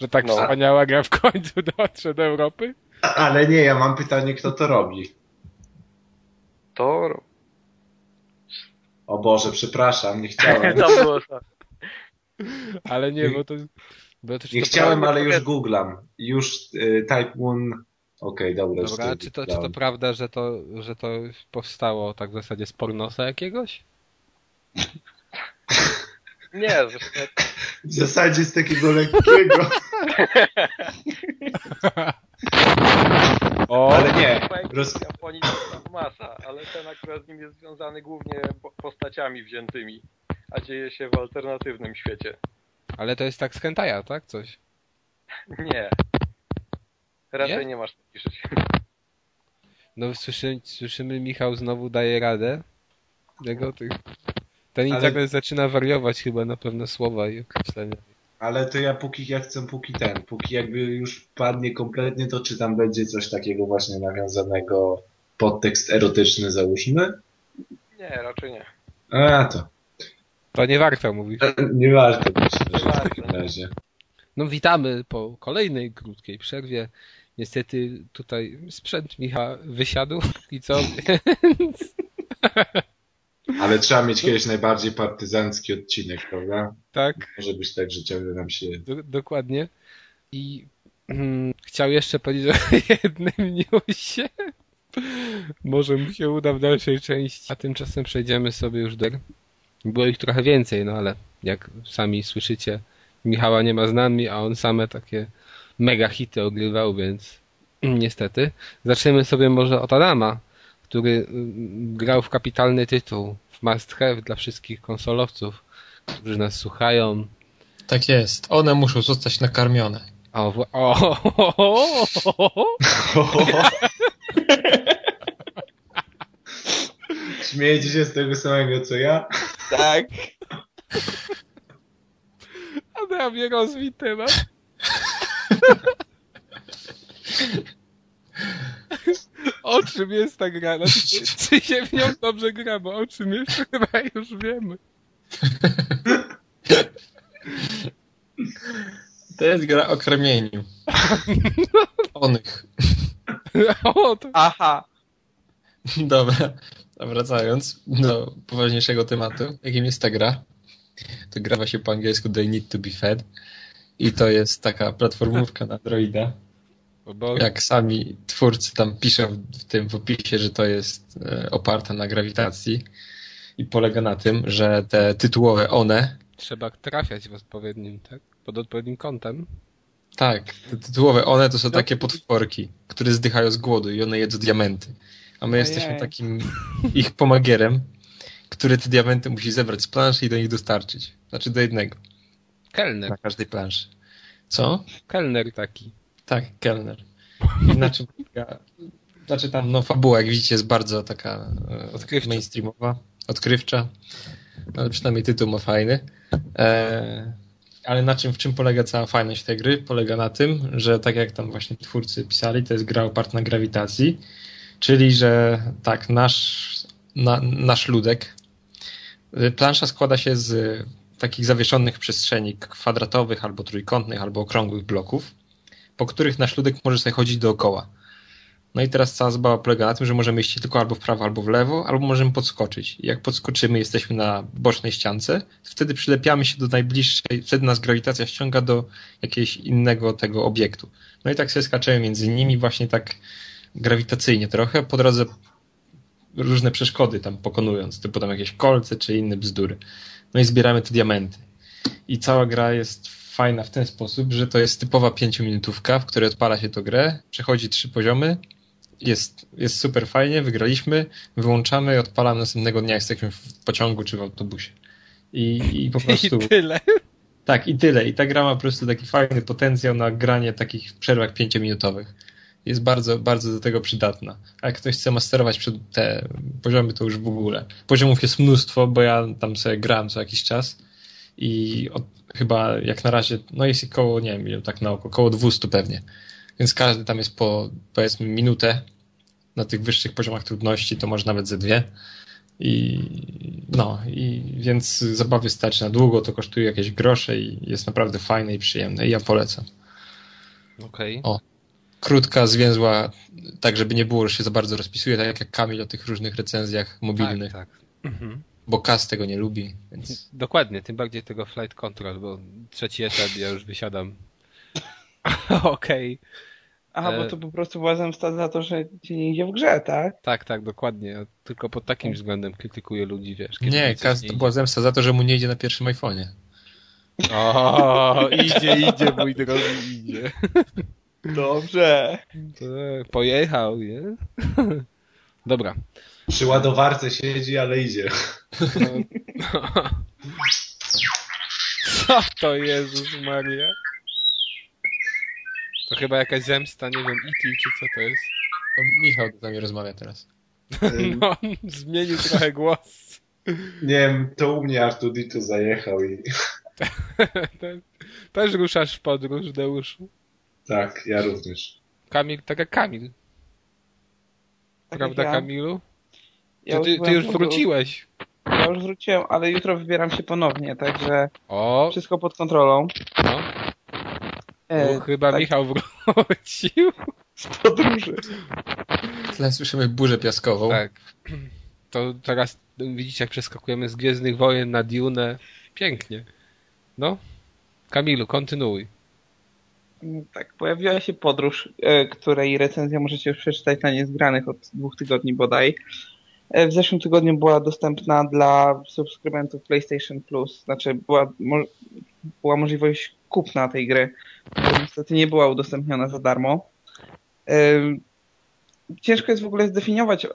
że tak No. wspaniała gra w końcu dotrze do Europy. Ale nie, ja mam pytanie, kto to robi. To, O Boże, przepraszam, nie chciałem. to było tak. Ale nie, bo to... Bo to Nie to chciałem, prawda- ale już googlam. Już y, Type Moon. Okej, dobra. już Dobra, to czy to, czy to prawda, że to, że to powstało tak w zasadzie z pornosa jakiegoś? Nie, zresztą W zasadzie z takiego lekkiego. O, Ale nie. Roz... w Japonii to tam masa, ale ten akurat z nim jest związany głównie po- postaciami wziętymi, a dzieje się w alternatywnym świecie. ale to jest tak z hentaja, tak? Coś. Nie. Raczej Nie? nie, masz co pisać. No słyszy, słyszymy, Michał znowu daje radę. Jego tych... Ten Ale- internet zaczyna wariować chyba na pewne słowa i określenia. Ale to ja póki ja chcę, póki ten, póki jakby już padnie kompletnie, to czy tam będzie coś takiego właśnie nawiązanego, podtekst erotyczny załóżmy? Nie, raczej nie. A to. To nie warto mówić. Nie warto myślę, że w takim razie. No witamy po kolejnej krótkiej przerwie. Niestety tutaj sprzęt Micha wysiadł i co? Ale trzeba mieć kiedyś najbardziej partyzancki odcinek, prawda? tak, Może być tak, że ciągle nam się... do, dokładnie. I mm, chciał jeszcze powiedzieć o jednym newsie. Może mu się uda w dalszej części. A tymczasem przejdziemy sobie już do... Było ich trochę więcej, no ale jak sami słyszycie, Michała nie ma z nami, a on same takie mega hity ogrywał, więc niestety. Zaczniemy sobie może od Adama, który mm, grał w kapitalny tytuł, must have dla wszystkich konsolowców, którzy nas słuchają. Tak jest. One muszą zostać nakarmione. O, o, o, o, o, o. Śmiejecie się z tego samego co ja? Tak. Adamie, rozwij temat. O czym jest ta gra? Znaczy, czy, się w nią dobrze gra, bo o czym jest, chyba już wiemy. To jest gra o karmieniu. Onych. O, to Aha. Dobra. A wracając do poważniejszego tematu, jakim jest ta gra, to gra się po angielsku They Need to be Fed i to jest taka platformówka na Androida. Bo Jak sami twórcy tam piszą w tym w opisie, że to jest e, oparta na grawitacji i polega na tym, że te tytułowe one, trzeba trafiać w odpowiednim, tak? Pod odpowiednim kątem. tak, te tytułowe one to są takie potworki, które zdychają z głodu i one jedzą diamenty. A my Ojej. jesteśmy takim ich pomagierem, który te diamenty musi zebrać z planszy i do nich dostarczyć. Znaczy do jednego, Kelner. na każdej planszy. Co? Kelner taki. Tak, kelner. I na czym polega... Znaczy tam, no fabuła, jak widzicie, jest bardzo taka e, Odkrywcza. mainstreamowa, odkrywcza, ale przynajmniej tytuł ma fajny. E, ale na czym, w czym polega cała fajność tej gry? Polega na tym, że tak jak tam właśnie twórcy pisali, to jest gra oparta na grawitacji, czyli że tak, nasz, na, nasz ludek, y, plansza składa się z takich zawieszonych przestrzeni kwadratowych, albo trójkątnych, albo okrągłych bloków, po których nasz ludek może sobie chodzić dookoła. No i teraz cała zabawa polega na tym, że możemy iść tylko albo w prawo, albo w lewo, albo możemy podskoczyć. Jak podskoczymy, jesteśmy na bocznej ściance, wtedy przylepiamy się do najbliższej, wtedy nas grawitacja ściąga do jakiegoś innego tego obiektu. No i tak sobie skaczemy między nimi właśnie tak grawitacyjnie trochę, po drodze różne przeszkody tam pokonując, typu tam jakieś kolce czy inne bzdury. No i zbieramy te diamenty. I cała gra jest fajna w ten sposób, że to jest typowa pięciominutówka, w której odpala się to grę, przechodzi trzy poziomy, jest, jest super fajnie, wygraliśmy, wyłączamy i odpalamy następnego dnia, jesteśmy w pociągu czy w autobusie. I, i po prostu... I tyle. Tak, i tyle. I ta gra ma po prostu taki fajny potencjał na granie takich przerwach pięciominutowych. Jest bardzo, bardzo do tego przydatna. A jak ktoś chce masterować przed te poziomy, to już w ogóle. Poziomów jest mnóstwo, bo ja tam sobie grałem co jakiś czas i od, chyba jak na razie, no jest ich koło, nie wiem, ile tak na oko, koło 200 pewnie. Więc każdy tam jest po, powiedzmy, minutę na tych wyższych poziomach trudności, to może nawet ze dwie. I no, i więc zabawy stać na długo, to kosztuje jakieś grosze i jest naprawdę fajne i przyjemne i ja polecam. Okej. O. Krótka, zwięzła, tak żeby nie było, że się za bardzo rozpisuje, tak jak Kamil o tych różnych recenzjach mobilnych, Tak, tak. Mhm. Bo Kas tego nie lubi, więc Dokładnie, tym bardziej tego flight control, bo trzeci etap ja już wysiadam. Okej. Aha, E. bo to po prostu była zemsta za to, że ci nie idzie w grze, tak? Tak, tak, dokładnie. Ja tylko pod takim względem krytykuję ludzi, wiesz. kiedy nie, coś Kas to była zemsta za to, że mu nie idzie na pierwszym iPhone'ie. O, idzie, idzie, mój drogi, idzie. Dobrze. Tak, pojechał, nie? Dobra. Przy ładowarce siedzi, ale idzie. Co to Jezus Maria? To chyba jakaś zemsta, nie wiem, E.T. czy co to jest? To Michał z nami rozmawia teraz. No, zmienił trochę głos. Nie wiem, to u mnie Artudito zajechał i Też ruszasz w podróż, Deuszu. tak, ja również. Kamil, tak jak Kamil. Tak Prawda. Kamilu? Ja To ty, ty byłem już wróciłeś. Ja już wróciłem, ale jutro wybieram się ponownie, także O, wszystko pod kontrolą. no. E, chyba tak, Michał wrócił. z podróży. Tyle słyszymy burzę piaskową. Tak. To teraz widzicie, jak przeskakujemy z Gwiezdnych Wojen na Dune. Pięknie. No. Kamilu, kontynuuj. Mm, Tak, pojawiła się podróż, e, której recenzja możecie już przeczytać na niezgranych od dwóch tygodni bodaj. E, W zeszłym tygodniu była dostępna dla subskrybentów PlayStation Plus, znaczy była, mo- była możliwość kupna tej gry, która niestety nie była udostępniona za darmo. Y, ciężko jest w ogóle zdefiniować y,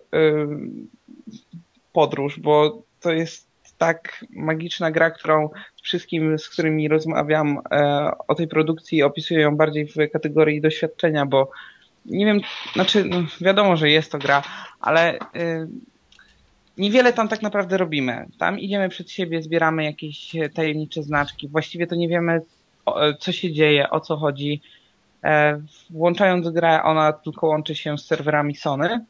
podróż, bo to jest tak magiczna gra, którą wszystkim, z którymi rozmawiam e, o tej produkcji, opisuję ją bardziej w kategorii doświadczenia, bo nie wiem, znaczy no, wiadomo, że jest to gra, ale niewiele tam tak naprawdę robimy. Tam idziemy przed siebie, zbieramy jakieś tajemnicze znaczki. Właściwie to nie wiemy, co się dzieje, o co chodzi. E, włączając grę, ona tylko łączy się z serwerami Sony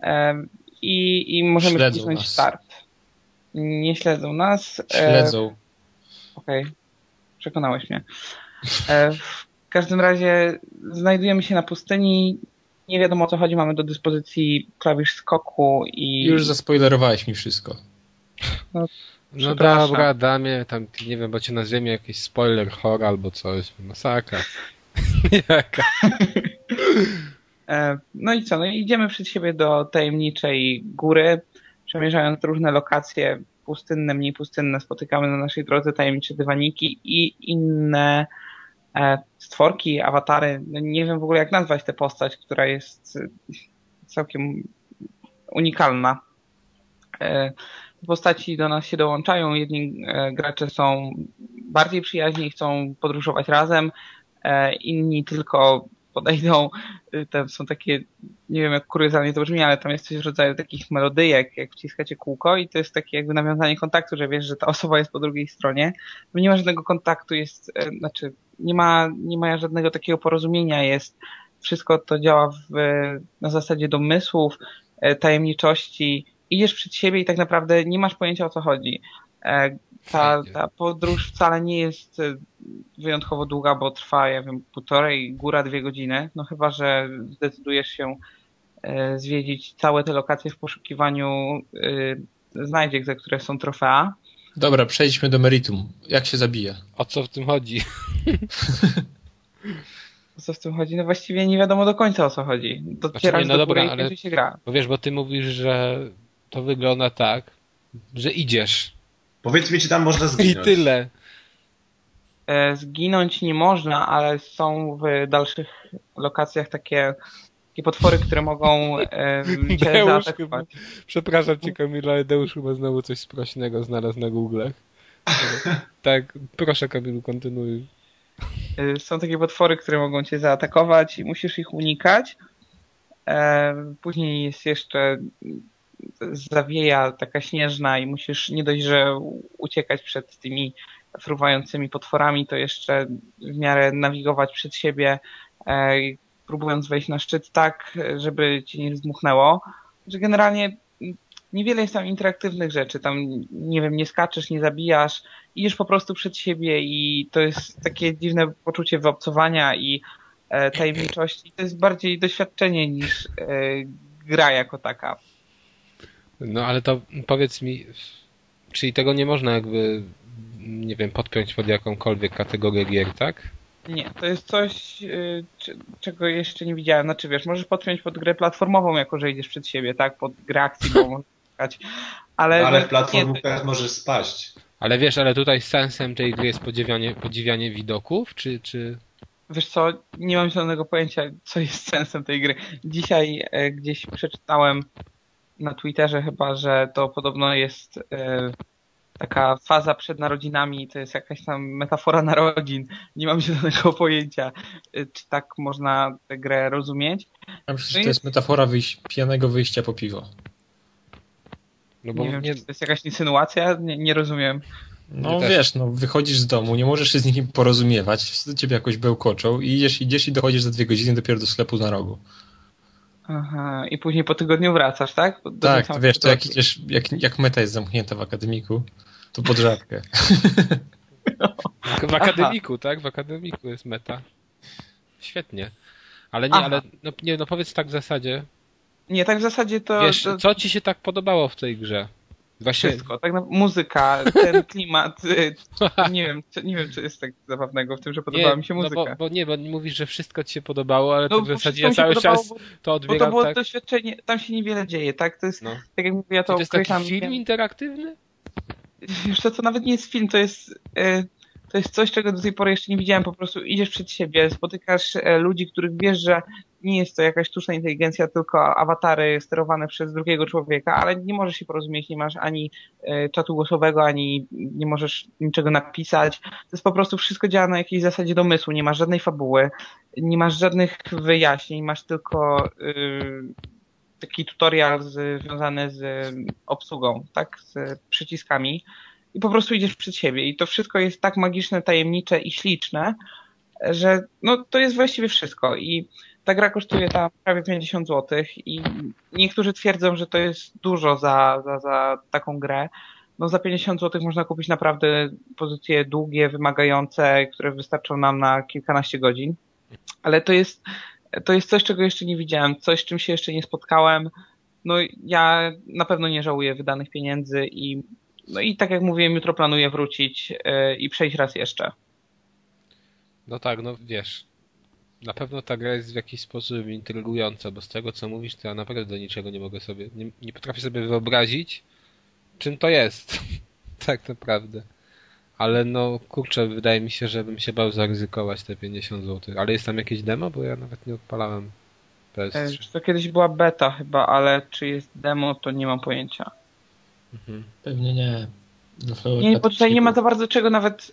e, i, i możemy Śledzą wcisnąć nas. start. Nie śledzą nas. E, Śledzą. Okej, przekonałeś mnie. E, w każdym razie znajdujemy się na pustyni. Nie wiadomo o co chodzi. Mamy do dyspozycji klawisz skoku i. Już zaspoilerowałeś mi wszystko. No Przepraszam. dobra, damie, tam nie wiem, bo cię nazwiemy jakiś spoiler horror albo coś. Masakra. Jaka. E, No i co? No i idziemy przed siebie do tajemniczej góry, przemierzając różne lokacje pustynne, mniej pustynne. Spotykamy na naszej drodze tajemnicze dywaniki i inne stworki, awatary. No nie wiem w ogóle jak nazwać tę postać, która jest e, całkiem unikalna. E, postaci do nas się dołączają. Jedni e, gracze są bardziej przyjaźni chcą podróżować razem, e, inni tylko podejdą. Y, Tam są takie, nie wiem jak kuriozalnie to brzmi, ale tam jest coś w rodzaju takich melodyjek, jak wciskacie kółko i to jest takie jakby nawiązanie kontaktu, że wiesz, że ta osoba jest po drugiej stronie. Nie ma żadnego kontaktu, jest, e, znaczy nie ma, nie ma żadnego takiego porozumienia, jest wszystko to działa w, na zasadzie domysłów, e, tajemniczości. Idziesz przed siebie i tak naprawdę nie masz pojęcia o co chodzi. E, Ta, ta podróż wcale nie jest e, wyjątkowo długa, bo trwa, ja wiem, półtorej, góra dwie godziny. No chyba, że zdecydujesz się e, zwiedzić całe te lokacje w poszukiwaniu znajdziek, za które są trofea. Dobra, przejdźmy do meritum. Jak się zabija? O co w tym chodzi? O co w tym chodzi? No właściwie nie wiadomo do końca o co chodzi. Docierasz Znaczy, no do dobra, ale- się gra. Bo wiesz, bo ty mówisz, że to wygląda tak, że idziesz. Powiedz mi, czy tam można I zginąć. tyle. E, Zginąć nie można, ale są w dalszych lokacjach takie, takie potwory, które mogą e, cię Deusz zaatakować. Przepraszam cię Kamila, ale Deusz chyba znowu coś sprośnego znalazł na Google. tak, proszę Kamilu, kontynuuj. Y, Są takie potwory, które mogą cię zaatakować i musisz ich unikać. E, Później jest jeszcze zawieja taka śnieżna i musisz nie dość, że uciekać przed tymi fruwającymi potworami, to jeszcze w miarę nawigować przed siebie, e, próbując wejść na szczyt tak, żeby cię nie zdmuchnęło. Że generalnie niewiele jest tam interaktywnych rzeczy. Tam, nie wiem, nie skaczesz, nie zabijasz, idziesz po prostu przed siebie i to jest takie dziwne poczucie wyobcowania i e, tajemniczości. To jest bardziej doświadczenie niż e, gra jako taka. No ale to powiedz mi, czyli tego nie można jakby, nie wiem, podpiąć pod jakąkolwiek kategorię gier, tak? Nie, to jest coś, y, czego jeszcze nie widziałem. Znaczy wiesz, możesz podpiąć pod grę platformową, jako że idziesz przed siebie, tak? Pod grę akcji, bo możesz skakać. Ale, Ale w platformówkach możesz spaść. Ale wiesz, ale tutaj sensem tej gry jest podziwianie, podziwianie widoków, czy, czy... Wiesz co, nie mam żadnego pojęcia, co jest sensem tej gry. Dzisiaj e, gdzieś przeczytałem na Twitterze chyba, że to podobno jest e, taka faza przed narodzinami, to jest jakaś tam metafora narodzin. Nie mam żadnego pojęcia, e, czy tak można tę grę rozumieć. Ja myślę, że No to jest metafora wyjś- pijanego wyjścia po piwo. No bo Nie wiem, nie, czy to jest jakaś insynuacja, nie, nie rozumiem. No też. wiesz, no wychodzisz z domu, nie możesz się z nimi porozumiewać, wszyscy do ciebie jakoś bełkoczą i idziesz, idziesz i dochodzisz za dwie godziny dopiero do sklepu na rogu. Aha, i później po tygodniu wracasz, tak? Do tak, to wiesz, to jak idziesz, jak, jak meta jest zamknięta w akademiku, to pod żabkę. w akademiku, tak? W akademiku jest meta. Świetnie. Ale nie, Aha. ale no, nie, no powiedz tak w zasadzie. Nie, tak w zasadzie to, Wiesz, to co ci się tak podobało w tej grze? Właśnie, wszystko. Tak muzyka, ten klimat, y, nie wiem, co, nie wiem, co jest tak zabawnego w tym, że podobała mi się muzyka. No bo, bo nie, bo mówisz, że wszystko ci się podobało, ale No, to w zasadzie ja cały czas bo- to Bo to było tak. doświadczenie, tam się niewiele dzieje, tak? To jest, No. tak jak mówię, ja Czy to to jest taki film interaktywny? Co, to nawet nie jest film, to jest, e, to jest coś, czego do tej pory jeszcze nie widziałem. Po prostu idziesz przed siebie, spotykasz e, ludzi, których wiesz, że nie jest to jakaś sztuczna inteligencja, tylko awatary sterowane przez drugiego człowieka, ale nie możesz się porozumieć, nie masz ani e, czatu głosowego, ani nie możesz niczego napisać. To jest po prostu wszystko działa na jakiejś zasadzie domysłu, nie masz żadnej fabuły, nie masz żadnych wyjaśnień, masz tylko yy, taki tutorial z, związany z obsługą, tak, z przyciskami i po prostu idziesz przed siebie. I to wszystko jest tak magiczne, tajemnicze i śliczne, że no to jest właściwie wszystko. I ta gra kosztuje tam prawie 50 zł i niektórzy twierdzą, że to jest dużo za, za, za taką grę. No za 50 zł można kupić naprawdę pozycje długie, wymagające, które wystarczą nam na kilkanaście godzin. Ale to jest, to jest coś, czego jeszcze nie widziałem, coś, z czym się jeszcze nie spotkałem. No ja na pewno nie żałuję wydanych pieniędzy i no i tak jak mówiłem, jutro planuję wrócić yy, i przejść raz jeszcze. No tak, no wiesz, na pewno ta gra jest w jakiś sposób intrygująca, bo z tego co mówisz, to ja naprawdę niczego nie mogę sobie, nie, nie potrafię sobie wyobrazić, czym to jest. tak naprawdę. Ale no, kurczę, wydaje mi się, że bym się bał zaryzykować te 50 zł. Ale jest tam jakieś demo, bo ja nawet nie odpalałem PS3. To kiedyś była beta chyba, ale czy jest demo, to nie mam pojęcia. Mhm. Pewnie nie. nie, bo tutaj nie ma za bardzo czego nawet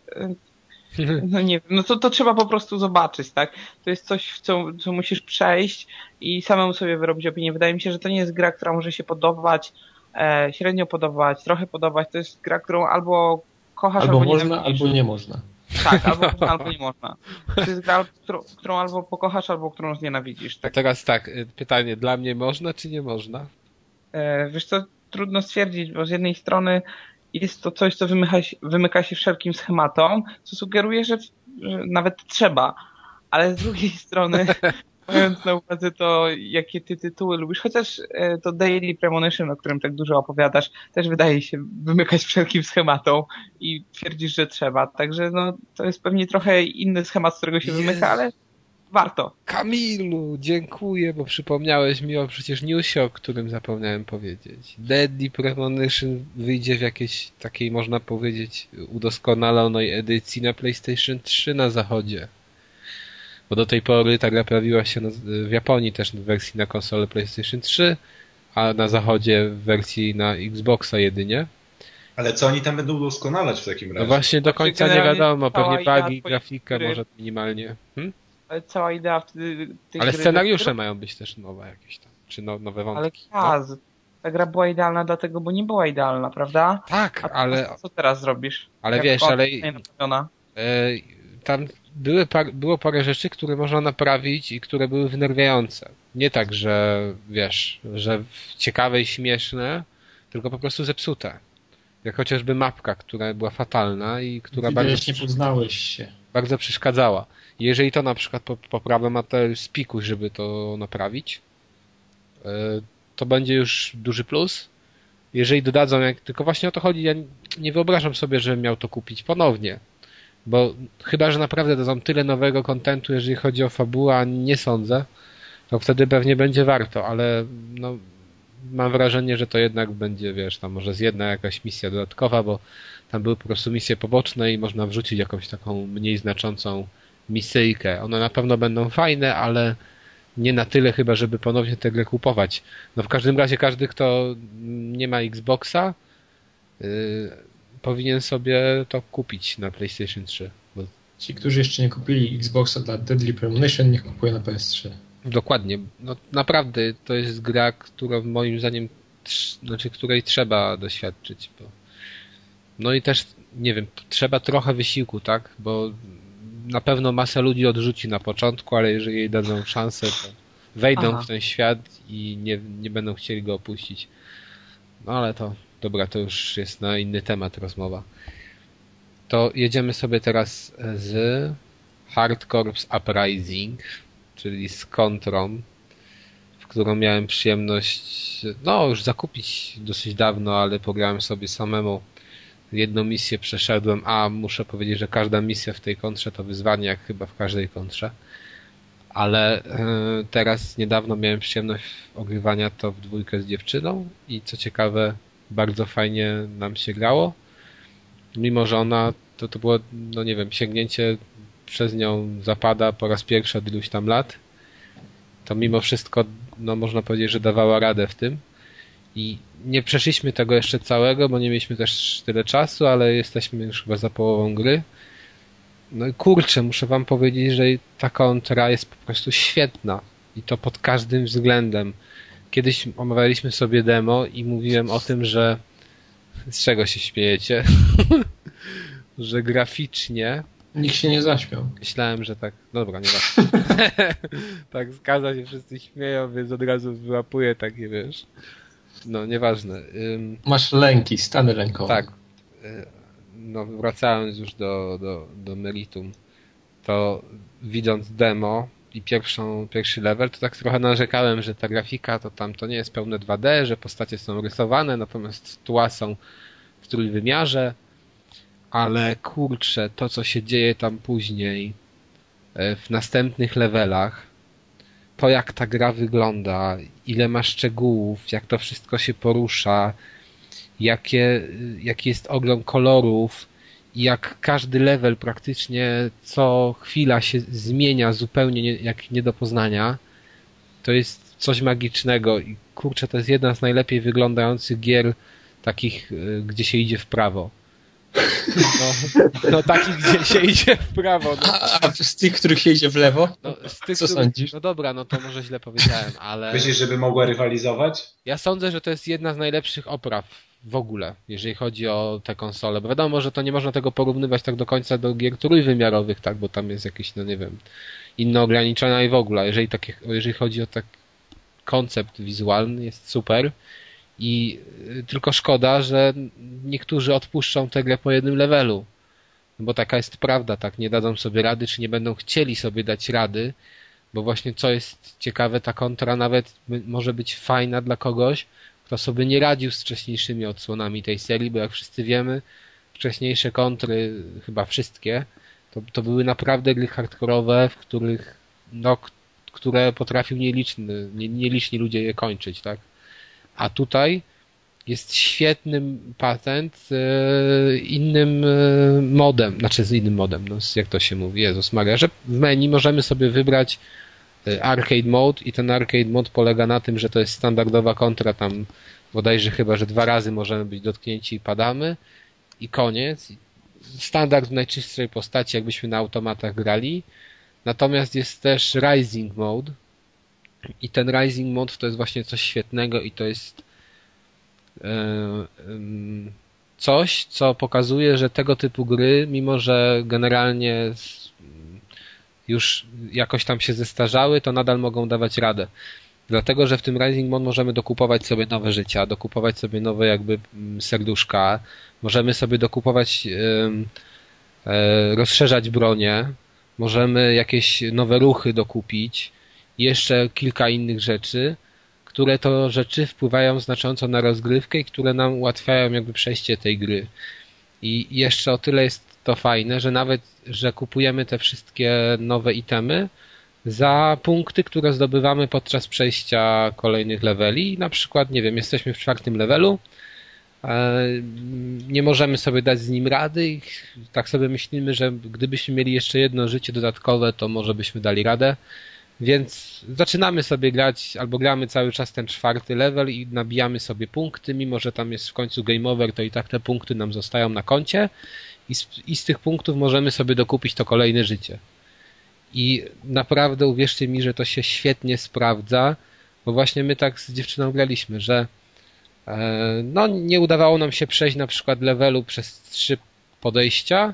no nie wiem, no to, to trzeba po prostu zobaczyć, tak? To jest coś, co, co musisz przejść i samemu sobie wyrobić opinię. Wydaje mi się, że to nie jest gra, która może się podobać, e, średnio podobać, trochę podobać. To jest gra, którą albo kochasz, albo, albo można, albo nie można. Tak, albo można, albo nie można. To jest gra, którą, którą albo pokochasz, albo którą znienawidzisz. Tak? A teraz tak, y, pytanie, dla mnie można, czy nie można? E, wiesz co, trudno stwierdzić, bo z jednej strony jest to coś, co wymyka, wymyka się wszelkim schematom, co sugeruje, że, że nawet trzeba. Ale z drugiej strony, mając na uwadze to, jakie ty tytuły lubisz, chociaż e, to Daily Premonition, o którym tak dużo opowiadasz, też wydaje się wymykać wszelkim schematom i twierdzisz, że trzeba. Także no, to jest pewnie trochę inny schemat, z którego się wymyka, ale warto. Kamilu, dziękuję, bo przypomniałeś mi o przecież newsie, o którym zapomniałem powiedzieć. Deadly Premonition wyjdzie w jakiejś takiej, można powiedzieć, udoskonalonej edycji na PlayStation 3 na zachodzie. Bo do tej pory ta gra pojawiła się w Japonii też w wersji na konsolę PlayStation 3, a na zachodzie w wersji na Xboxa jedynie. Ale co oni tam będą udoskonalać w takim razie? No właśnie do końca nie wiadomo, pewnie bugi, grafikę, może minimalnie. Hmm? Ale cała idea wtedy tej Ale gry scenariusze mają być też nowe jakieś tam, czy no, nowe wątki. Ale kaz, no? ta gra była idealna dlatego, bo nie była idealna, prawda? Tak, A ale... Co teraz zrobisz? Ale Jak wiesz, ale... E, tam były par, było parę rzeczy, które można naprawić i które były wnerwiające. Nie tak, że wiesz, że ciekawe i śmieszne, tylko po prostu zepsute. Jak chociażby mapka, która była fatalna i która Widać, bardzo... nie poznałeś się. Bardzo przeszkadzała. Jeżeli to na przykład poprawę ma z spiku, żeby to naprawić, e, to będzie już duży plus. Jeżeli dodadzą, jak tylko właśnie o to chodzi, ja nie wyobrażam sobie, żebym miał to kupić ponownie. Bo chyba, że naprawdę dadzą tyle nowego kontentu, jeżeli chodzi o fabułę, a nie sądzę, to wtedy pewnie będzie warto, ale no, mam wrażenie, że to jednak będzie, wiesz, tam może z jedna jakaś misja dodatkowa, bo tam były po prostu misje poboczne i można wrzucić jakąś taką mniej znaczącą misyjkę. One na pewno będą fajne, ale nie na tyle chyba, żeby ponownie tę grę kupować. No w każdym razie każdy, kto nie ma Xboxa, yy, powinien sobie to kupić na PlayStation 3. Bo... Ci, którzy jeszcze nie kupili Xboxa dla Deadly Premonition, niech kupują na PS3. Dokładnie. No, naprawdę to jest gra, którą moim zdaniem, znaczy której trzeba doświadczyć. Bo... No i też, nie wiem, trzeba trochę wysiłku, tak? Bo na pewno masa ludzi odrzuci na początku, ale jeżeli jej dadzą szansę, to wejdą Aha. w ten świat i nie, nie będą chcieli go opuścić. No ale to, dobra, to już jest na inny temat rozmowa. To jedziemy sobie teraz z Hard Corps Uprising, czyli z kontrą, w którą miałem przyjemność, no już zakupić dosyć dawno, ale pograłem sobie samemu jedną misję przeszedłem, a muszę powiedzieć, że każda misja w tej kontrze to wyzwanie, jak chyba w każdej kontrze. Ale e, teraz niedawno miałem przyjemność ogrywania to w dwójkę z dziewczyną i co ciekawe, bardzo fajnie nam się grało. Mimo, że ona to, to było, no nie wiem, sięgnięcie przez nią zapada po raz pierwszy od iluś tam lat. To mimo wszystko, no można powiedzieć, że dawała radę w tym. I nie przeszliśmy tego jeszcze całego, bo nie mieliśmy też tyle czasu, ale jesteśmy już chyba za połową gry. No i kurczę, muszę wam powiedzieć, że ta kontra jest po prostu świetna. I to pod każdym względem. Kiedyś omawialiśmy sobie demo i mówiłem o tym, że z czego się śmiejecie? że graficznie Nikt się nie zaśmiał. Myślałem, że tak. Dobra, nie Tak zgadza się, wszyscy śmieją, więc od razu wyłapuję takie, wiesz. No, nieważne. Ym, Masz lęki, stany lękowe. tak. Y, No, wracając już do, do, do meritum, to widząc demo i pierwszą, pierwszy level, to tak trochę narzekałem, że ta grafika to tam to nie jest pełne 2D, że postacie są rysowane, natomiast tła są w trójwymiarze, ale kurczę, to co się dzieje tam później, e, w następnych levelach, to jak ta gra wygląda, ile ma szczegółów, jak to wszystko się porusza, jakie, jaki jest ogrom kolorów i jak każdy level praktycznie co chwila się zmienia zupełnie nie, jak nie do poznania, to jest coś magicznego i kurczę, to jest jedna z najlepiej wyglądających gier takich, y, gdzie się idzie w prawo. No, no takich, gdzie się idzie w prawo. No. A, a z tych, których się idzie w lewo? No, z tych, Co których- sądzisz? No dobra, no to może źle powiedziałem, ale Myślisz, żeby mogła rywalizować? ja sądzę, że to jest jedna z najlepszych opraw w ogóle, jeżeli chodzi o te konsole. Bo wiadomo, że to nie można tego porównywać tak do końca do gier trójwymiarowych, tak, bo tam jest jakiś, no nie wiem, inne ograniczenia i w ogóle. Jeżeli, takie, jeżeli chodzi o tak koncept wizualny, jest super. I y, tylko szkoda, że niektórzy odpuszczą tę grę po jednym levelu. No Bo taka jest prawda, tak, nie dadzą sobie rady, czy nie będą chcieli sobie dać rady, bo właśnie co jest ciekawe, ta kontra nawet może być fajna dla kogoś, kto sobie nie radził z wcześniejszymi odsłonami tej serii, bo jak wszyscy wiemy, wcześniejsze kontry, chyba wszystkie, to, to były naprawdę gry hardkorowe, w których, no, które potrafił nieliczny, nie, nieliczni ludzie je kończyć, tak? A tutaj jest świetny patent e, innym e, modem, znaczy z innym modem, no, z- jak to się mówi, Jezus Maria, że w menu możemy sobie wybrać e, arcade mode i ten arcade mode polega na tym, że to jest standardowa kontra tam bodajże chyba, że dwa razy możemy być dotknięci i padamy i koniec. Standard w najczystszej postaci, jakbyśmy na automatach grali. Natomiast jest też Rising Mode i ten Rising Mode to jest właśnie coś świetnego i to jest e, coś, co pokazuje, że tego typu gry, mimo że generalnie już jakoś tam się zestarzały, to nadal mogą dawać radę. Dlatego, że w tym Rising Mode możemy dokupować sobie nowe życia, dokupować sobie nowe jakby mm, serduszka, możemy sobie dokupować, e, rozszerzać bronię, możemy jakieś nowe ruchy dokupić jeszcze kilka innych rzeczy, które to rzeczy wpływają znacząco na rozgrywkę i które nam ułatwiają jakby przejście tej gry. I jeszcze o tyle jest to fajne, że nawet, że kupujemy te wszystkie nowe itemy za punkty, które zdobywamy podczas przejścia kolejnych leveli. Na przykład, nie wiem, jesteśmy w czwartym levelu, e, nie możemy sobie dać z nim rady i tak sobie myślimy, że gdybyśmy mieli jeszcze jedno życie dodatkowe, to może byśmy dali radę. Więc zaczynamy sobie grać, albo gramy cały czas ten czwarty level i nabijamy sobie punkty, mimo że tam jest w końcu game over, to i tak te punkty nam zostają na koncie i z, i z tych punktów możemy sobie dokupić to kolejne życie. I naprawdę uwierzcie mi, że to się świetnie sprawdza, bo właśnie my tak z dziewczyną graliśmy, że e, no nie udawało nam się przejść na przykład levelu przez trzy podejścia,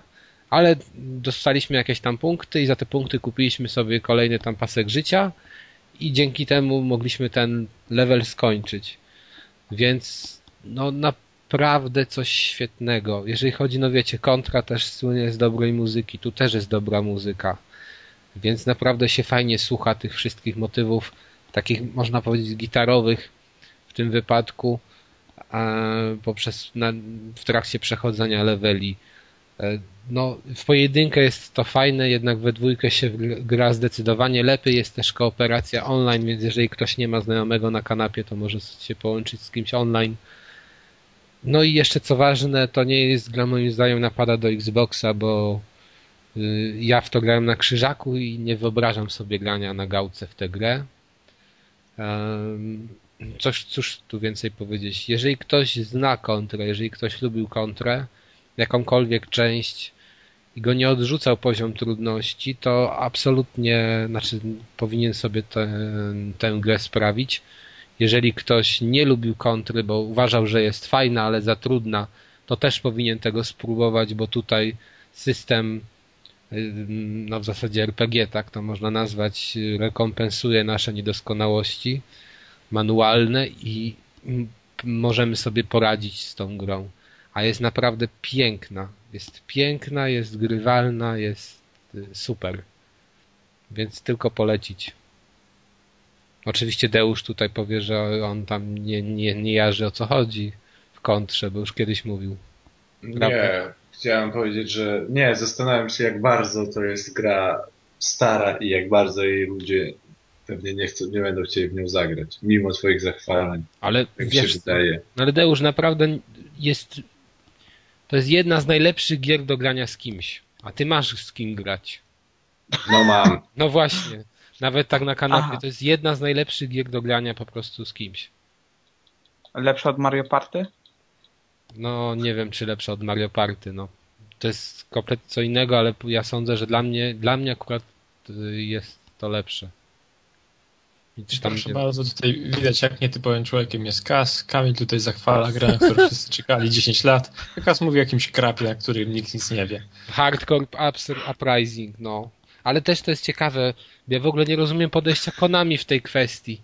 ale dostaliśmy jakieś tam punkty i za te punkty kupiliśmy sobie kolejny tam pasek życia i dzięki temu mogliśmy ten level skończyć. Więc no naprawdę coś świetnego. Jeżeli chodzi, no wiecie, kontra też słynie z dobrej muzyki, tu też jest dobra muzyka. Więc naprawdę się fajnie słucha tych wszystkich motywów, takich można powiedzieć gitarowych w tym wypadku, a poprzez na, w trakcie przechodzenia leveli. E, No, w pojedynkę jest to fajne, jednak we dwójkę się gr- gra zdecydowanie lepiej. Jest też kooperacja online, więc jeżeli ktoś nie ma znajomego na kanapie, to może się połączyć z kimś online. No i jeszcze co ważne, to nie jest gra moim zdaniem napada do Xboxa, bo y, ja w to grałem na krzyżaku i nie wyobrażam sobie grania na gałce w tę grę. Coś, cóż tu więcej powiedzieć. Jeżeli ktoś zna kontrę, jeżeli ktoś lubił kontrę, jakąkolwiek część i go nie odrzucał poziom trudności, to absolutnie, znaczy powinien sobie tę, tę grę sprawić. Jeżeli ktoś nie lubił kontry, bo uważał, że jest fajna, ale za trudna, to też powinien tego spróbować, bo tutaj system, no w zasadzie RPG, tak to można nazwać, rekompensuje nasze niedoskonałości manualne i możemy sobie poradzić z tą grą. A jest naprawdę piękna. Jest piękna, jest grywalna, jest y, super. Więc tylko polecić. Oczywiście Deusz tutaj powie, że on tam nie, nie, nie jarzy o co chodzi w kontrze, bo już kiedyś mówił. Prawda? Nie, chciałem powiedzieć, że nie, zastanawiam się jak bardzo to jest gra stara i jak bardzo jej ludzie pewnie nie, chcą, nie będą chcieli w nią zagrać, mimo swoich zachwalań. Ale tak wiesz, się wydaje. No ale Deusz, naprawdę jest to jest jedna z najlepszych gier do grania z kimś. A ty masz z kim grać. No mam. No właśnie. Nawet tak na kanapie Aha. to jest jedna z najlepszych gier do grania po prostu z kimś. Lepsze od Mario Party? No nie wiem czy lepsze od Mario Party, no. To jest kompletnie co innego, ale ja sądzę, że dla mnie, dla mnie akurat y, jest to lepsze. Tam Proszę nie- bardzo, tutaj widać jak nietypowym człowiekiem jest Kas. Kamil tutaj zachwala grę, na którą wszyscy czekali 10 lat. Kas mówi o jakimś krapie, na którym nikt nic nie wie. Hardcore Uprising, no. Ale też to jest ciekawe, ja w ogóle nie rozumiem podejścia Konami w tej kwestii,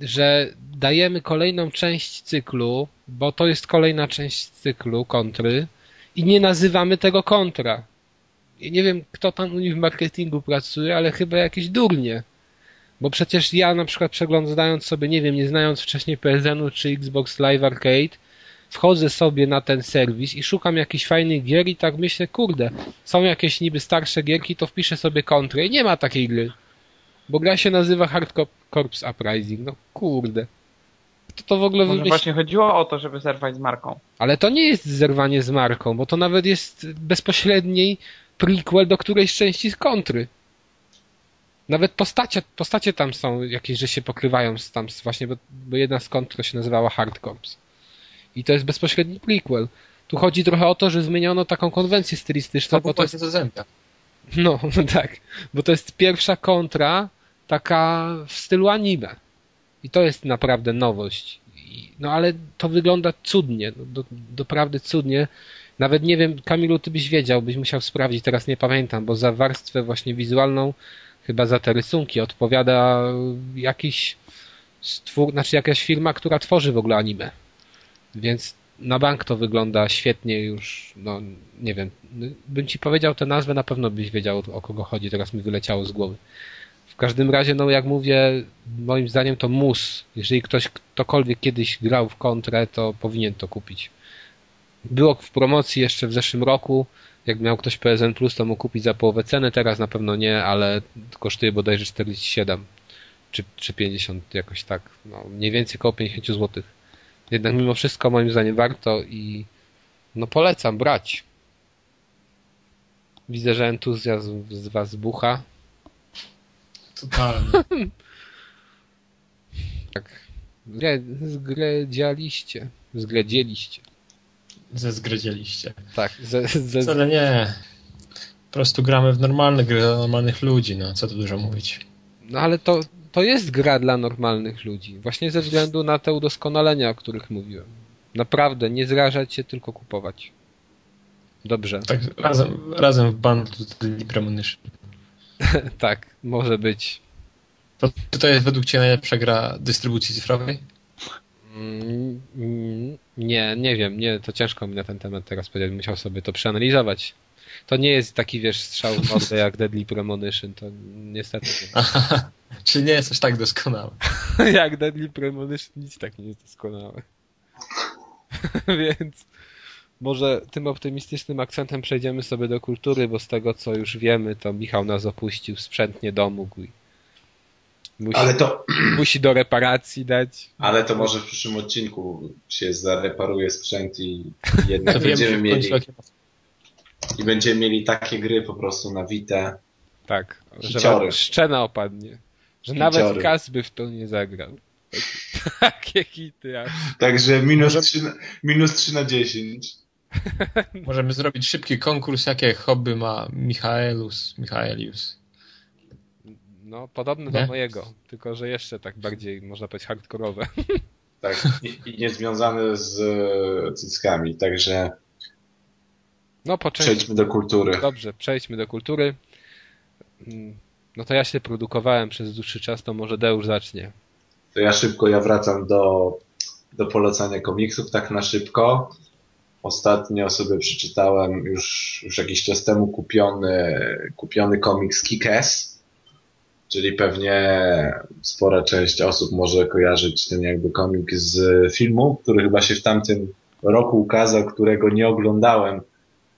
że dajemy kolejną część cyklu, bo to jest kolejna część cyklu kontry i nie nazywamy tego kontra. I nie wiem, kto tam u nich w marketingu pracuje, ale chyba jakieś durnie. Bo przecież ja na przykład przeglądając sobie, nie wiem, nie znając wcześniej PSN-u czy Xbox Live Arcade, wchodzę sobie na ten serwis i szukam jakichś fajnych gier i tak myślę, kurde, są jakieś niby starsze gierki, to wpiszę sobie kontrę i nie ma takiej gry. Bo gra się nazywa Hardcore Corps Uprising. No kurde. Kto to w ogóle wymyślił? właśnie chodziło o to, żeby zerwać z marką. Ale to nie jest zerwanie z marką, bo to nawet jest bezpośredni prequel do którejś części z kontry. Nawet postacie, postacie tam są jakieś, że się pokrywają z tam, właśnie, bo, bo jedna z kontr się nazywała Hard. I to jest bezpośredni prequel. Tu chodzi trochę o to, że zmieniono taką konwencję stylistyczną, To bo to jest to zębia. no, tak. Bo to jest pierwsza kontra taka w stylu anime. I to jest naprawdę nowość. No ale to wygląda cudnie. No, do, doprawdy cudnie. Nawet nie wiem, Kamilu, ty byś wiedział, byś musiał sprawdzić, teraz nie pamiętam, bo za warstwę właśnie wizualną, chyba za te rysunki odpowiada jakiś stwór, znaczy jakaś firma, która tworzy w ogóle anime. Więc na bank to wygląda świetnie już, no nie wiem, bym ci powiedział tę nazwę, na pewno byś wiedział o kogo chodzi, teraz mi wyleciało z głowy. W każdym razie, no jak mówię, moim zdaniem to mus. Jeżeli ktoś ktokolwiek kiedyś grał w kontrę, to powinien to kupić. Było w promocji jeszcze w zeszłym roku, jak miał ktoś PSN Plus, to mógł kupić za połowę ceny, teraz na pewno nie, ale kosztuje bodajże 47 czy, czy 50 jakoś tak, no mniej więcej około 50 zł. Jednak mimo wszystko moim zdaniem warto i no polecam brać. Widzę, że entuzjazm z was bucha. Totalnie. Tak. Zgre, zgredzialiście. Zgredzieliście. Zezgredzieliście. Tak. Ze, ze, Wcale nie. Po prostu gramy w normalne gry dla normalnych ludzi, no co tu dużo mówić. no ale to, to jest gra dla normalnych ludzi. Właśnie ze względu na te udoskonalenia, o których mówiłem. Naprawdę, nie zrażać się, tylko kupować. Dobrze. Tak razem, razem w bundlu z Premonition. tak, może być. To, to jest według Ciebie najlepsza gra dystrybucji cyfrowej? Mm, mm, Nie, nie wiem, nie, to ciężko mi na ten temat teraz powiedzieć, musiał sobie to przeanalizować. To nie jest taki, wiesz, strzał w mordę jak Deadly Premonition, to niestety nie. Aha, czy nie jest aż tak doskonały? jak Deadly Premonition nic tak nie jest doskonałe. Więc może tym optymistycznym akcentem przejdziemy sobie do kultury, bo z tego co już wiemy, to Michał nas opuścił, sprzęt nie domógł i Musi, Ale to, musi do reparacji dać. ale to może w przyszłym odcinku się zareparuje sprzęt i jednak będziemy że mieli, i będziemy mieli takie gry po prostu na Vita. Tak, że Hiciory. wam szczena opadnie. Że Hiciory. nawet Kas by w to nie zagrał. Takie hity, aż. Także minus, Może- 3 na, minus 3 na 10. Możemy zrobić szybki konkurs, jakie hobby ma Michaelus, Michaelius. No, podobny Nie? do mojego, tylko że jeszcze tak bardziej, można powiedzieć, hardkorowe. Tak, i, i niezwiązane z e, cyckami. Także No, po części. przejdźmy do kultury. Dobrze, przejdźmy do kultury. Mm, No to ja się produkowałem przez dłuższy czas, to może Deusz zacznie. To ja szybko, ja wracam do, do polecania komiksów, tak na szybko. Ostatnio sobie przeczytałem już, już jakiś czas temu kupiony, kupiony komiks Kick-Ass, czyli pewnie spora część osób może kojarzyć ten jakby komik z filmu, który chyba się w tamtym roku ukazał, którego nie oglądałem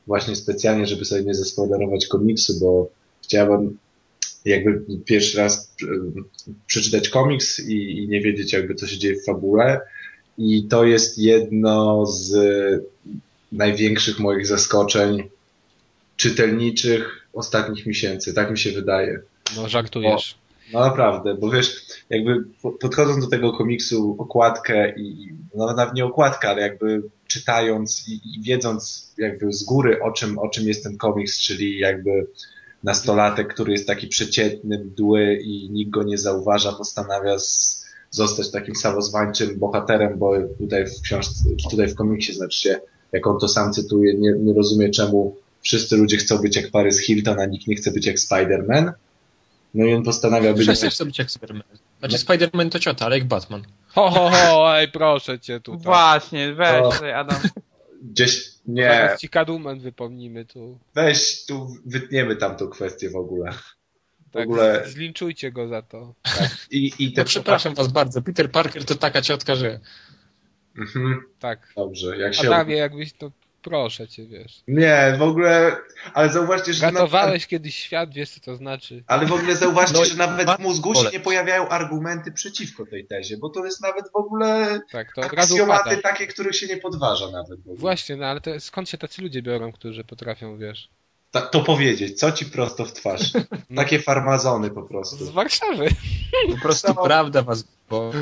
właśnie specjalnie, żeby sobie nie zaspoilerować komiksu, bo chciałem jakby pierwszy raz y, przeczytać komiks i, i nie wiedzieć jakby co się dzieje w fabule. I to jest jedno z największych moich zaskoczeń czytelniczych ostatnich miesięcy, tak mi się wydaje. No, żartujesz. No naprawdę, bo wiesz, jakby po- podchodząc do tego komiksu, okładkę i, i- no nawet nie okładkę, ale jakby czytając i, i wiedząc jakby z góry o czym, o czym jest ten komiks, czyli jakby nastolatek, który jest taki przeciętny, mdły i nikt go nie zauważa, postanawia z, zostać takim samozwańczym bohaterem, bo tutaj w książce, tutaj w komiksie znaczy się, jak on to sam cytuje, nie, nie rozumie czemu wszyscy ludzie chcą być jak Paris Hilton, a nikt nie chce być jak Spider-Man. No i on postanawia być... Wszyscy chcą być jak Spider-Man. Znaczy Spider-Man to ciota, ale jak Batman. Ho, ho, ho, ej, proszę cię tutaj. Właśnie, weź To- tutaj, Adam. Gdzieś, nie, Zaraz ci Catwoman wypomnimy tu. weź tu wytniemy tamtą kwestię w ogóle. W Tak, ogóle Zlinczujcie go za to. i, i te No przepraszam was bardzo, Peter Parker to taka ciotka, że Mhm, Tak. dobrze, jak się... Adamie, jakbyś to... Proszę cię, wiesz. Nie, w ogóle, ale zauważcie, że... Ratowałeś kiedyś świat, wiesz co to znaczy. Ale w ogóle zauważcie, No, że nawet w mózgu się nie pojawiają argumenty przeciwko tej tezie, bo to jest nawet w ogóle Tak, to aksjomaty takie, których się nie podważa nawet. W ogóle. Właśnie, no ale to, skąd się tacy ludzie biorą, którzy potrafią, wiesz? Ta, to powiedzieć, co ci prosto w twarz. Takie farmazony po prostu. Z Warszawy. po prostu No. prawda was, bo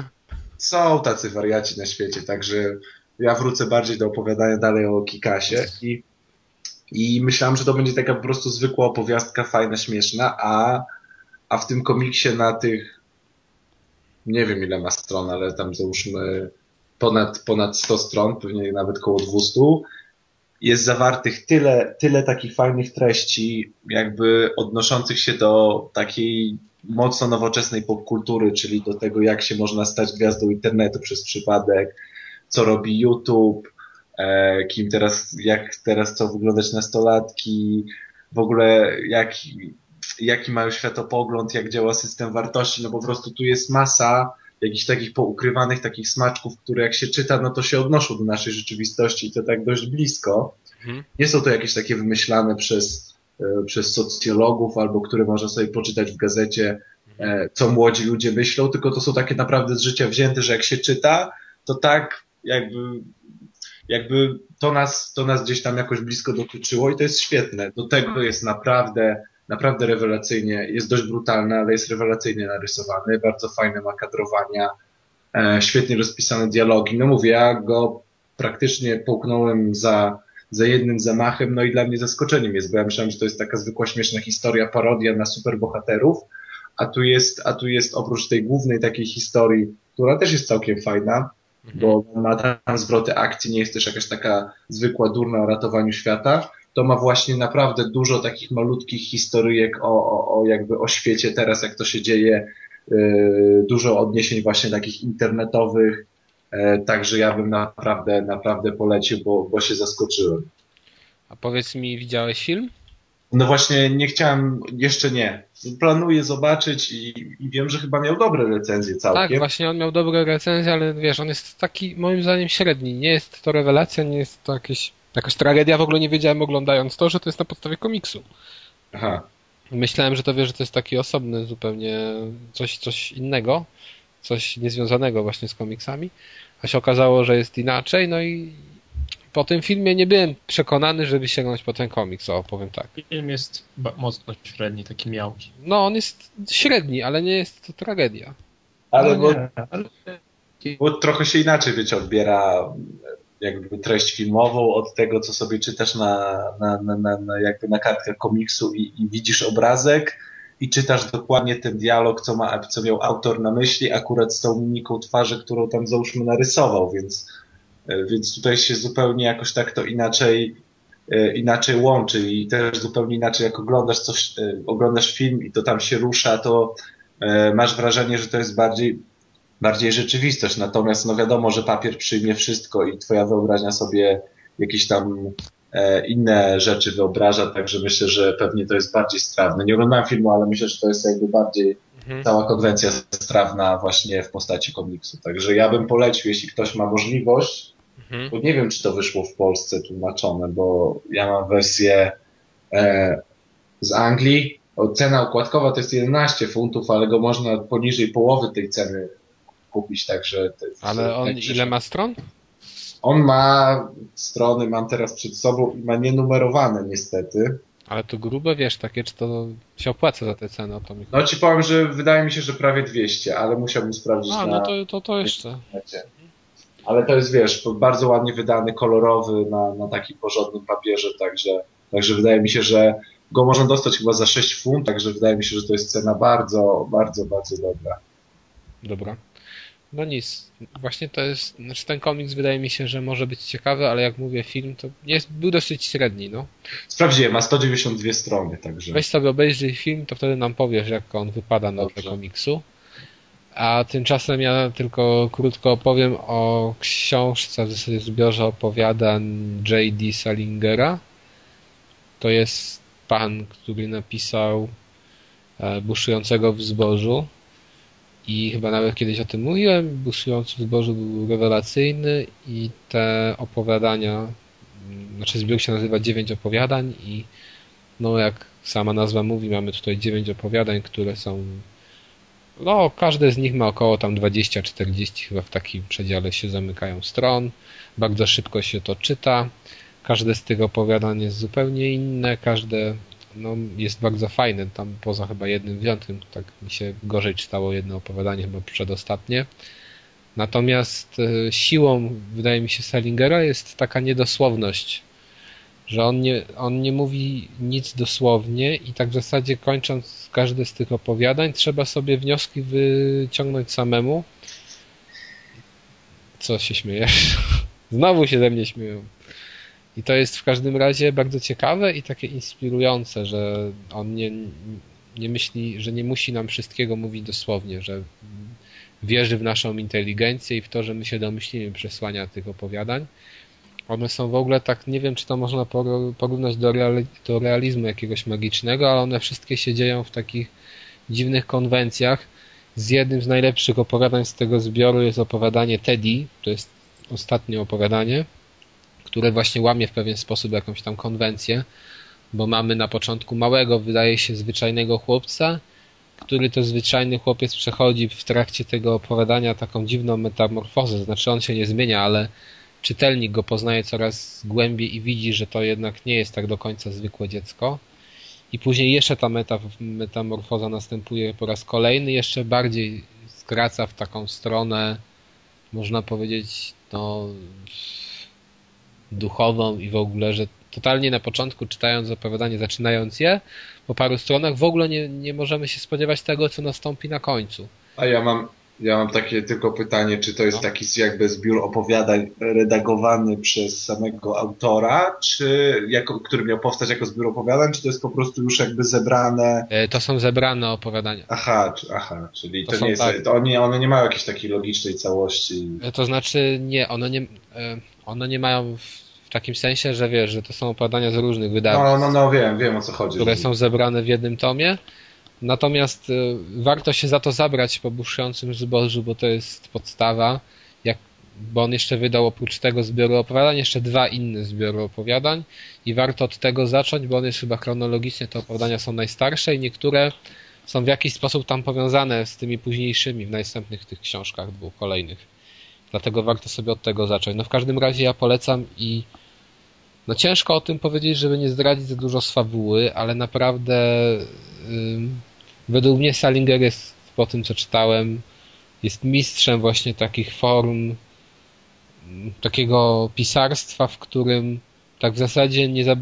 Są tacy wariaci na świecie, także ja wrócę bardziej do opowiadania dalej o Kikasie i, i myślałem, że to będzie taka po prostu zwykła opowiastka, fajna, śmieszna, a, a w tym komiksie na tych nie wiem ile ma stron, ale tam załóżmy ponad, ponad 100 stron, pewnie nawet koło 200, jest zawartych tyle, tyle takich fajnych treści, jakby odnoszących się do takiej mocno nowoczesnej popkultury, czyli do tego, jak się można stać gwiazdą internetu przez przypadek, co robi YouTube, e, kim teraz, jak teraz chcą wyglądać nastolatki, w ogóle jaki, jaki mają światopogląd, jak działa system wartości, no po prostu tu jest masa jakichś takich poukrywanych takich smaczków, które jak się czyta, no to się odnoszą do naszej rzeczywistości i to tak dość blisko. Mhm. Nie są to jakieś takie wymyślane przez, e, przez socjologów albo które można sobie poczytać w gazecie, e, co młodzi ludzie myślą, tylko to są takie naprawdę z życia wzięte, że jak się czyta, to tak jakby, jakby to nas, to nas gdzieś tam jakoś blisko dotyczyło i to jest świetne. Do tego jest naprawdę, naprawdę rewelacyjnie, jest dość brutalny, ale jest rewelacyjnie narysowany, bardzo fajne ma kadrowania, e, świetnie rozpisane dialogi. No mówię, ja go praktycznie połknąłem za, za jednym zamachem, no i dla mnie zaskoczeniem jest, bo ja myślałem, że to jest taka zwykła śmieszna historia, parodia na superbohaterów, a tu jest, a tu jest oprócz tej głównej takiej historii, która też jest całkiem fajna, bo ma tam zwroty akcji, nie jest też jakaś taka zwykła durna o ratowaniu świata, to ma właśnie naprawdę dużo takich malutkich historyjek o, o, o jakby o świecie teraz, jak to się dzieje, yy, dużo odniesień właśnie takich internetowych, yy, także ja bym naprawdę, naprawdę polecił, bo, bo się zaskoczyłem. A powiedz mi, widziałeś film? No właśnie nie chciałem, jeszcze nie. Planuję zobaczyć i, i wiem, że chyba miał dobre recenzje całkiem. Tak, właśnie on miał dobre recenzje, ale wiesz, on jest taki moim zdaniem średni. Nie jest to rewelacja, nie jest to jakieś, jakaś tragedia. W ogóle nie wiedziałem oglądając to, że to jest na podstawie komiksu. Aha. Myślałem, że to wiesz, że to jest taki osobny zupełnie coś, coś innego, coś niezwiązanego właśnie z komiksami, a się okazało, że jest inaczej, no i po tym filmie nie byłem przekonany, żeby sięgnąć po ten komiks, o, powiem tak. Film jest mocno średni, taki miałki. No, on jest średni, ale nie jest to tragedia. Ale, no bo, ale bo trochę się inaczej, wiecie, odbiera jakby treść filmową od tego, co sobie czytasz na, na, na, na, na jakby na kartkach komiksu i, i widzisz obrazek i czytasz dokładnie ten dialog, co, ma, co miał autor na myśli, akurat z tą mimiką twarzy, którą tam załóżmy narysował, więc, więc tutaj się zupełnie jakoś tak to inaczej, e, inaczej łączy i też zupełnie inaczej jak oglądasz coś, e, oglądasz film i to tam się rusza, to masz wrażenie, że to jest bardziej bardziej rzeczywistość. Natomiast no wiadomo, że papier przyjmie wszystko i twoja wyobraźnia sobie jakieś tam e, inne rzeczy wyobraża, także myślę, że pewnie to jest bardziej strawne. Nie oglądałem filmu, ale myślę, że to jest jakby bardziej mhm. cała konwencja strawna właśnie w postaci komiksu. Także ja bym polecił, jeśli ktoś ma możliwość, mhm. bo nie wiem, czy to wyszło w Polsce tłumaczone, bo ja mam wersję e, z Anglii. O, cena układkowa to jest 11 funtów, ale go można poniżej połowy tej ceny kupić, także... Ale on tak, ile ma stron? On ma strony, mam teraz przed sobą i ma nienumerowane niestety. Ale to grube, wiesz, takie, czy to się opłaca za tę cenę? To mi... No ci powiem, że wydaje mi się, że prawie 200, ale musiałbym sprawdzić A, na... no to, to, to jeszcze. Ale to jest, wiesz, bardzo ładnie wydany, kolorowy, na, na takim porządnym papierze, także, także wydaje mi się, że go można dostać chyba za 6 funt, także wydaje mi się, że to jest cena bardzo, bardzo, bardzo dobra. Dobra. No nic, właśnie to jest, znaczy ten komiks wydaje mi się, że może być ciekawy, ale jak mówię film, to jest, był dosyć średni, no. Sprawdziłem, ma 192 strony, także. Weź sobie obejrzyj film, to wtedy nam powiesz, jak on wypada na tego komiksu. A tymczasem ja tylko krótko opowiem o książce, w zasadzie zbiorze opowiadań J.D. Salingera. To jest pan, który napisał e, Buszującego w zbożu i chyba nawet kiedyś o tym mówiłem, Buszujący w zbożu był rewelacyjny i te opowiadania, mm, znaczy zbiór się nazywa Dziewięć opowiadań i no jak sama nazwa mówi, mamy tutaj dziewięć opowiadań, które są no każde z nich ma około tam 20-40 chyba w takim przedziale się zamykają stron. Bardzo szybko się to czyta. Każde z tych opowiadań jest zupełnie inne, każde no, jest bardzo fajny, tam poza chyba jednym wyjątkiem, tak mi się gorzej czytało jedno opowiadanie, chyba przedostatnie. Natomiast e, siłą, wydaje mi się, Salingera jest taka niedosłowność, że on nie, on nie mówi nic dosłownie i tak w zasadzie kończąc każde z tych opowiadań, trzeba sobie wnioski wyciągnąć samemu. Co się śmiejesz? Znowu się ze mnie śmieją. I to jest w każdym razie bardzo ciekawe i takie inspirujące, że on nie, nie myśli, że nie musi nam wszystkiego mówić dosłownie, że wierzy w naszą inteligencję i w to, że my się domyślimy przesłania tych opowiadań. One są w ogóle tak, nie wiem czy to można porównać do, reali do realizmu jakiegoś magicznego, ale one wszystkie się dzieją w takich dziwnych konwencjach. Z jednym z najlepszych opowiadań z tego zbioru jest opowiadanie Teddy, to jest ostatnie opowiadanie które właśnie łamie w pewien sposób jakąś tam konwencję, bo mamy na początku małego, wydaje się, zwyczajnego chłopca, który to zwyczajny chłopiec przechodzi w trakcie tego opowiadania taką dziwną metamorfozę, znaczy on się nie zmienia, ale czytelnik go poznaje coraz głębiej i widzi, że to jednak nie jest tak do końca zwykłe dziecko. I później jeszcze ta metamorfoza następuje po raz kolejny, jeszcze bardziej skraca w taką stronę, można powiedzieć, no, duchową i w ogóle, że totalnie na początku czytając opowiadanie, zaczynając je, po paru stronach w ogóle nie, nie możemy się spodziewać tego, co nastąpi na końcu. A ja mam, ja mam takie tylko pytanie, czy to jest no. taki jakby zbiór opowiadań redagowany przez samego autora, czy jako, który miał powstać jako zbiór opowiadań, czy to jest po prostu już jakby zebrane... E, to są zebrane opowiadania. Aha, aha czyli to, to nie jest, tak... to one, one nie mają jakiejś takiej logicznej całości. E, to znaczy nie, one nie, e, one nie mają w takim sensie, że wiesz, że to są opowiadania z różnych wydawnictw. No, no, no wiem, wiem o co chodzi. Które są zebrane w jednym tomie. Natomiast y, warto się za to zabrać po buszującym zbożu, bo to jest podstawa. Jak bo on jeszcze wydał oprócz tego zbioru opowiadań jeszcze dwa inne zbiory opowiadań i warto od tego zacząć, bo on jest chyba chronologicznie, te opowiadania są najstarsze i niektóre są w jakiś sposób tam powiązane z tymi późniejszymi w następnych tych książkach dwóch kolejnych. Dlatego warto sobie od tego zacząć. No w każdym razie ja polecam i no ciężko o tym powiedzieć, żeby nie zdradzić za dużo z fabuły, ale naprawdę według mnie Salinger jest po tym co czytałem jest mistrzem właśnie takich form takiego pisarstwa, w którym tak w zasadzie nie za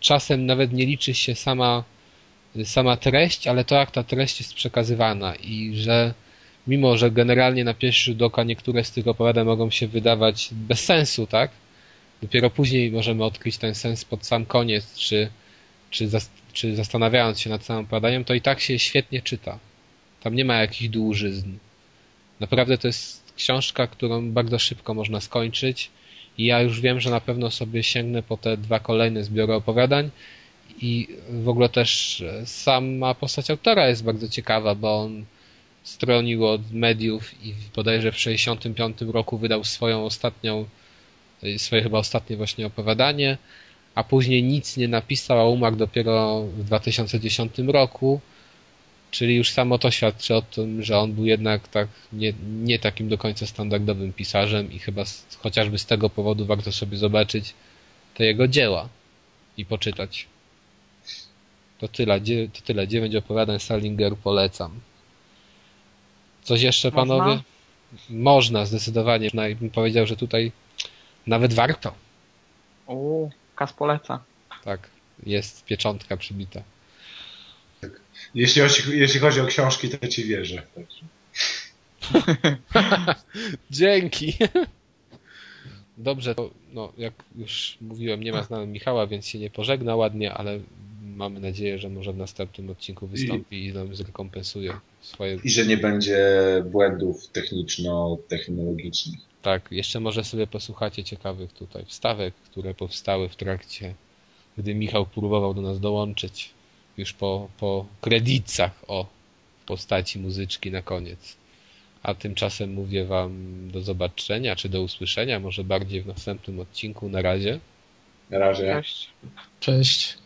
czasem nawet nie liczy się sama, sama treść, ale to jak ta treść jest przekazywana i że mimo, że generalnie na pierwszy rzut oka niektóre z tych opowiadań mogą się wydawać bez sensu, tak? Dopiero później możemy odkryć ten sens pod sam koniec, czy, czy, zas czy zastanawiając się nad samym opowiadaniem, to i tak się świetnie czyta. Tam nie ma jakichś dłużyzn. Naprawdę to jest książka, którą bardzo szybko można skończyć i ja już wiem, że na pewno sobie sięgnę po te dwa kolejne zbiory opowiadań i w ogóle też sama postać autora jest bardzo ciekawa, bo on stronił od mediów i bodajże w 1965 roku wydał swoją ostatnią, swoje chyba ostatnie właśnie opowiadanie, a później nic nie napisał, a umarł dopiero w 2010 roku Czyli już samo to świadczy o tym, że on był jednak tak nie, nie takim do końca standardowym pisarzem i chyba z, chociażby z tego powodu warto sobie zobaczyć te jego dzieła i poczytać. To tyle, to tyle. Dziewięć opowiadań Salinger polecam. Coś jeszcze, Można? panowie? Można, zdecydowanie. Bym powiedział, że tutaj nawet warto. O, Kas poleca. Tak, jest pieczątka przybita. Jeśli, jeśli chodzi o książki, to ci wierzę. Dzięki. Dobrze, to no, jak już mówiłem, nie ma z nami Michała, więc się nie pożegna ładnie, ale mamy nadzieję, że może w następnym odcinku wystąpi i, i nam zrekompensuje swoje... I że nie będzie błędów techniczno-technologicznych. Tak, jeszcze może sobie posłuchacie ciekawych tutaj wstawek, które powstały w trakcie, gdy Michał próbował do nas dołączyć już po, po kredytach o postaci muzyczki na koniec. A tymczasem mówię Wam do zobaczenia, czy do usłyszenia, może bardziej w następnym odcinku. Na razie. Na razie. Cześć. Cześć.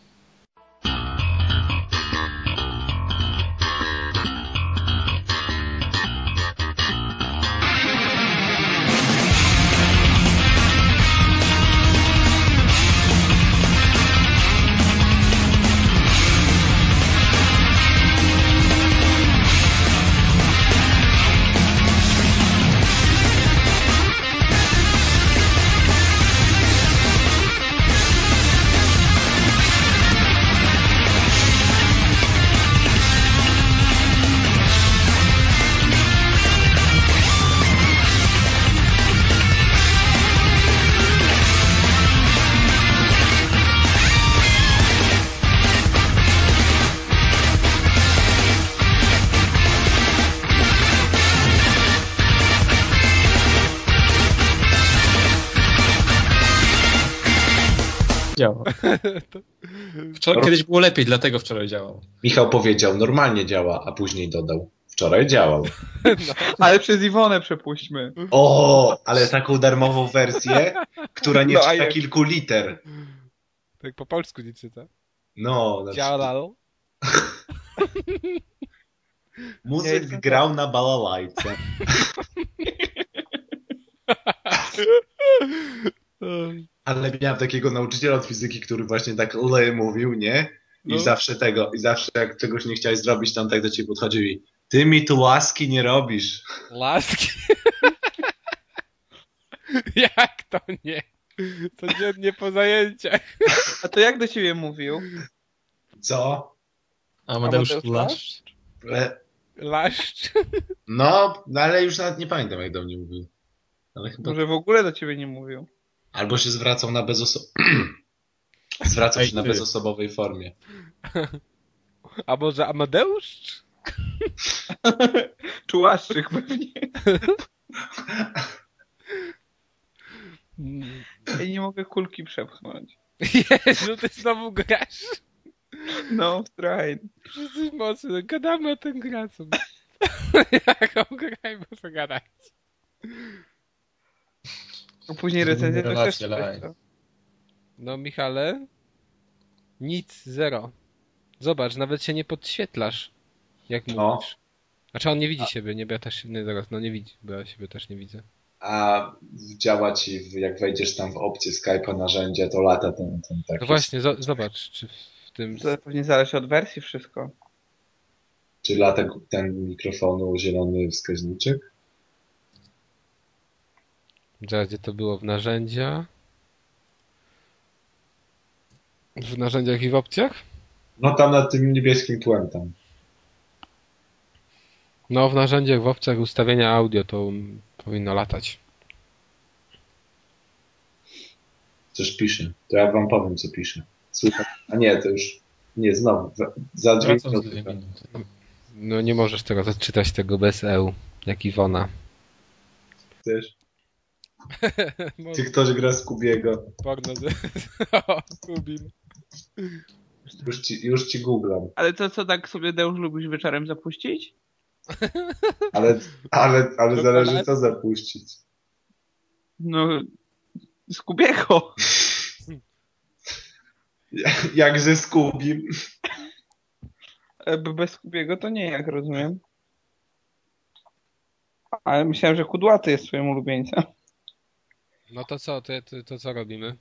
Wczoraj, kiedyś było lepiej, dlatego wczoraj działał. Michał powiedział, normalnie działa, a później dodał, wczoraj działał. No. Ale przez Iwonę przepuśćmy. O, ale taką darmową wersję, która nie no, czyta jak... kilku liter. Tak po polsku nie czyta. No. Działał. Muzyk grał na balalajce. Ale miałem takiego nauczyciela od fizyki, który właśnie tak le mówił, nie? I no. zawsze tego, i zawsze jak czegoś nie chciałeś zrobić, tam tak do ciebie podchodził i ty mi tu łaski nie robisz. Laski? jak to nie? Codziennie po zajęciach. A to jak do ciebie mówił? Co? A Amadeusz Laszcz? Laszcz? No, no, ale już nawet nie pamiętam jak do mnie mówił. Ale chyba... Może w ogóle do ciebie nie mówił. Albo się zwracał na bezoso... zwracał się na bezosobowej formie. A może Amadeusz? Czułaszczyk pewnie. Ja nie mogę kulki przepchnąć. Jezu, ty znowu grasz? No, train. Jesteś mocny. Gadamy o tym graczu. Jaką graj, muszę gadać. A później recenzję też Relacje jeszcze live. coś, co? No Michale, nic, zero. Zobacz, nawet się nie podświetlasz, jak No. mówisz. Znaczy on nie widzi siebie, nie, bo ja też się, nie, zaraz, no nie widzi, bo ja siebie też nie widzę. A działa ci, w- jak wejdziesz tam w opcję Skype'a narzędzia, to lata ten, ten taki. No właśnie, zo- zobacz, czy w tym... To pewnie zależy od wersji wszystko. Czy lata ten mikrofonu zielony wskaźniczek? Zaraz, gdzie to było? W narzędzia? W narzędziach i w opcjach? No tam nad tym niebieskim tłem tam. No, w narzędziach, w opcjach ustawienia audio to powinno latać. Coś pisze. To ja wam powiem, co pisze. Słuchaj. A nie, to już... Nie, znowu. Za- Za dwie minuty. No nie możesz teraz odczytać tego bez EU, jak Iwona. Chcesz? Czy ktoś gra z Kubiego? Porno z... o, Kubin. Już ci, już ci googlam. Ale to co tak sobie Deusz lubisz wieczorem zapuścić? Ale, ale, ale zależy ale- co zapuścić. No, z Kubiego. Jak ze Skubim. E, Bez Kubiego to nie, jak rozumiem. Ale myślałem, że Kudłaty jest twoim ulubieńcem. No to co, to, to, to co robimy?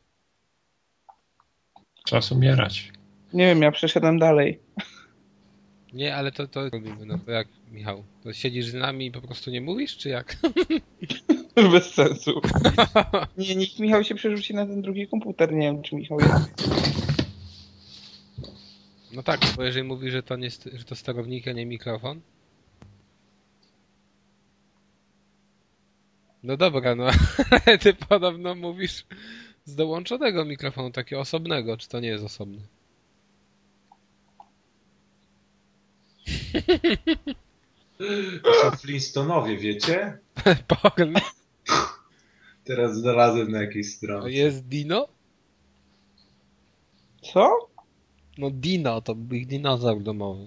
Czas umierać. Nie wiem, ja przeszedłem dalej. Nie, ale to, to robimy, no to jak, Michał? To siedzisz z nami i po prostu nie mówisz, czy jak? Bez sensu. Nie, niech Michał się przerzuci na ten drugi komputer. Nie wiem, czy Michał jest. No tak, bo jeżeli mówisz, że to, nie, że to sterownik, a nie mikrofon. No dobra, no ale ty podobno mówisz z dołączonego mikrofonu, takiego osobnego, czy to nie jest osobny? To są Flintstonowie, wiecie? Porn. Teraz znalazłem na jakiejś To stronie. jest Dino? Co? No Dino, to był ich dinozaur domowy.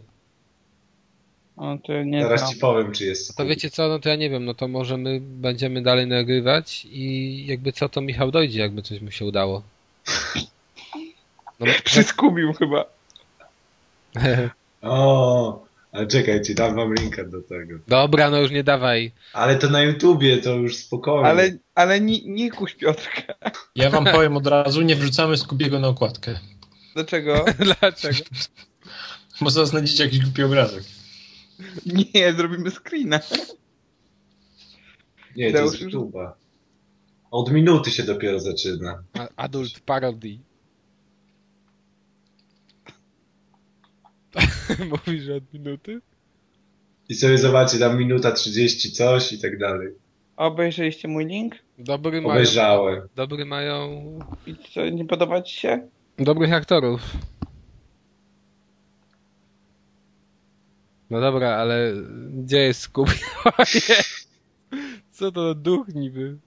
O, to nie Zaraz znam. ci powiem, czy jest To wiecie co, no to ja nie wiem, no to może my będziemy dalej nagrywać i jakby co, to Michał dojdzie, jakby coś mu się udało. No, Przyskubił chyba. O, ale czekajcie, dam wam linka do tego. Dobra, no już nie dawaj. Ale to na YouTubie, to już spokojnie. Ale, ale nie, nie kuś Piotrka. Ja wam powiem od razu, nie wrzucamy Skubiego na okładkę. Dlaczego? Dlaczego? Bo zaraz znajdziecie jakiś głupi obrazek. Nie, zrobimy screena. Nie, to jest YouTube'a. Od minuty się dopiero zaczyna. A- Adult parody. Mówisz że od minuty? I sobie zobaczcie, tam minuta 30 coś i tak dalej. Obejrzeliście mój link? Dobry mają, Obejrzałem. dobry mają I co, nie podoba ci się? dobrych aktorów. No dobra, ale gdzie jest Scooby? Co to duch niby?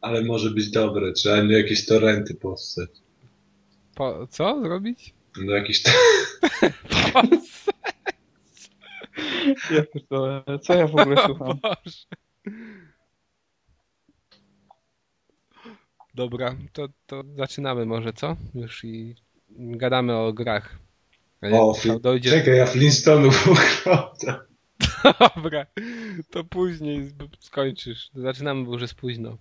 Ale może być dobre, trzeba no jakieś torenty postać. Po, co zrobić? No jakieś Ja pierdolę, co ja w ogóle słucham? Boże. Dobra, to, to zaczynamy może, co? Już i gadamy o grach. O, Michał dojdzie... Czekaj, ja Flintstonów oglądam. Dobra, to później skończysz. Zaczynamy, bo już jest późno.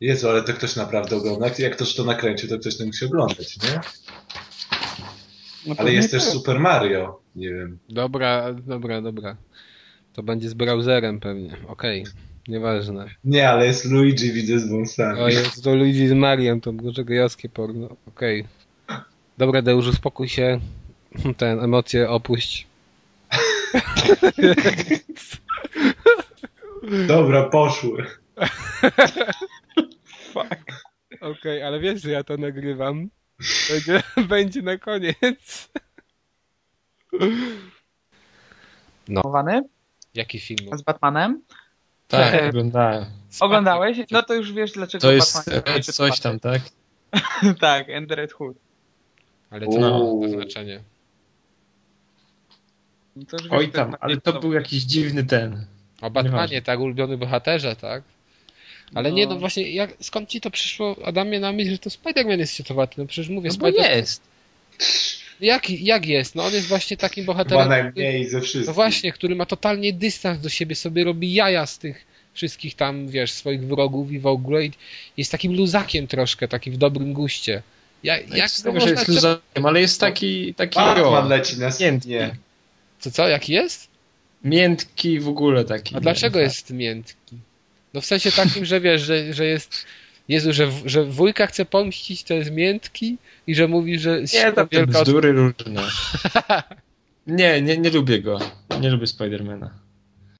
Jezu, ale to ktoś naprawdę ogląda. Jak- Jak ktoś to nakręcił, to ktoś to musi oglądać, nie? No Ale jest też tak. Super Mario. Nie wiem. Dobra, dobra, dobra. To będzie z browserem pewnie. Okej, nieważne. Nie, ale jest Luigi, widzę z wąsami. O, jest to Luigi z Mariem, to może gejowskie porno. Okej. Dobra, Deusz, uspokój się. Ten, emocje opuść. Dobra, poszły. Fuck. Okej, ale wiesz, że ja to nagrywam. Będzie, będzie na koniec. Mowany? Jaki film? Z Batmanem? Tak, E, oglądałem. Oglądałeś? No to już wiesz dlaczego To jest Batman jest coś tam, tak? Tak, Red Hood. Ale co ma znaczenie? No to Oj tam, ale to był jakiś dziwny ten. O Batmanie, tak, ulubiony bohaterze, tak? Ale nie, no No. właśnie, jak, skąd ci to przyszło, Adamie, na myśl, że to Spider-Man jest światowaty? No przecież mówię, No bo Spider- jest. Jak, jak jest? No on jest właśnie takim Chyba bohaterem, który, najmniej ze wszystkich. no właśnie, który ma totalnie dystans do siebie, sobie robi jaja z tych wszystkich tam, wiesz, swoich wrogów i w ogóle i jest takim luzakiem troszkę, takim w dobrym guście. Ja, Jak jak z to tego, że można... jest luzakiem, ale jest taki, taki Batman leci na miętki. nie. Co, co, jaki jest? Miętki w ogóle taki. A dlaczego nie? jest miętki? No w sensie takim, że wiesz, że, że jest. Jezu, że, w- że wujka chce pomścić, to jest miętki i że mówi, że Nie, tam wielka bzdury różne. Nie, nie, nie lubię go. Nie lubię Spidermana.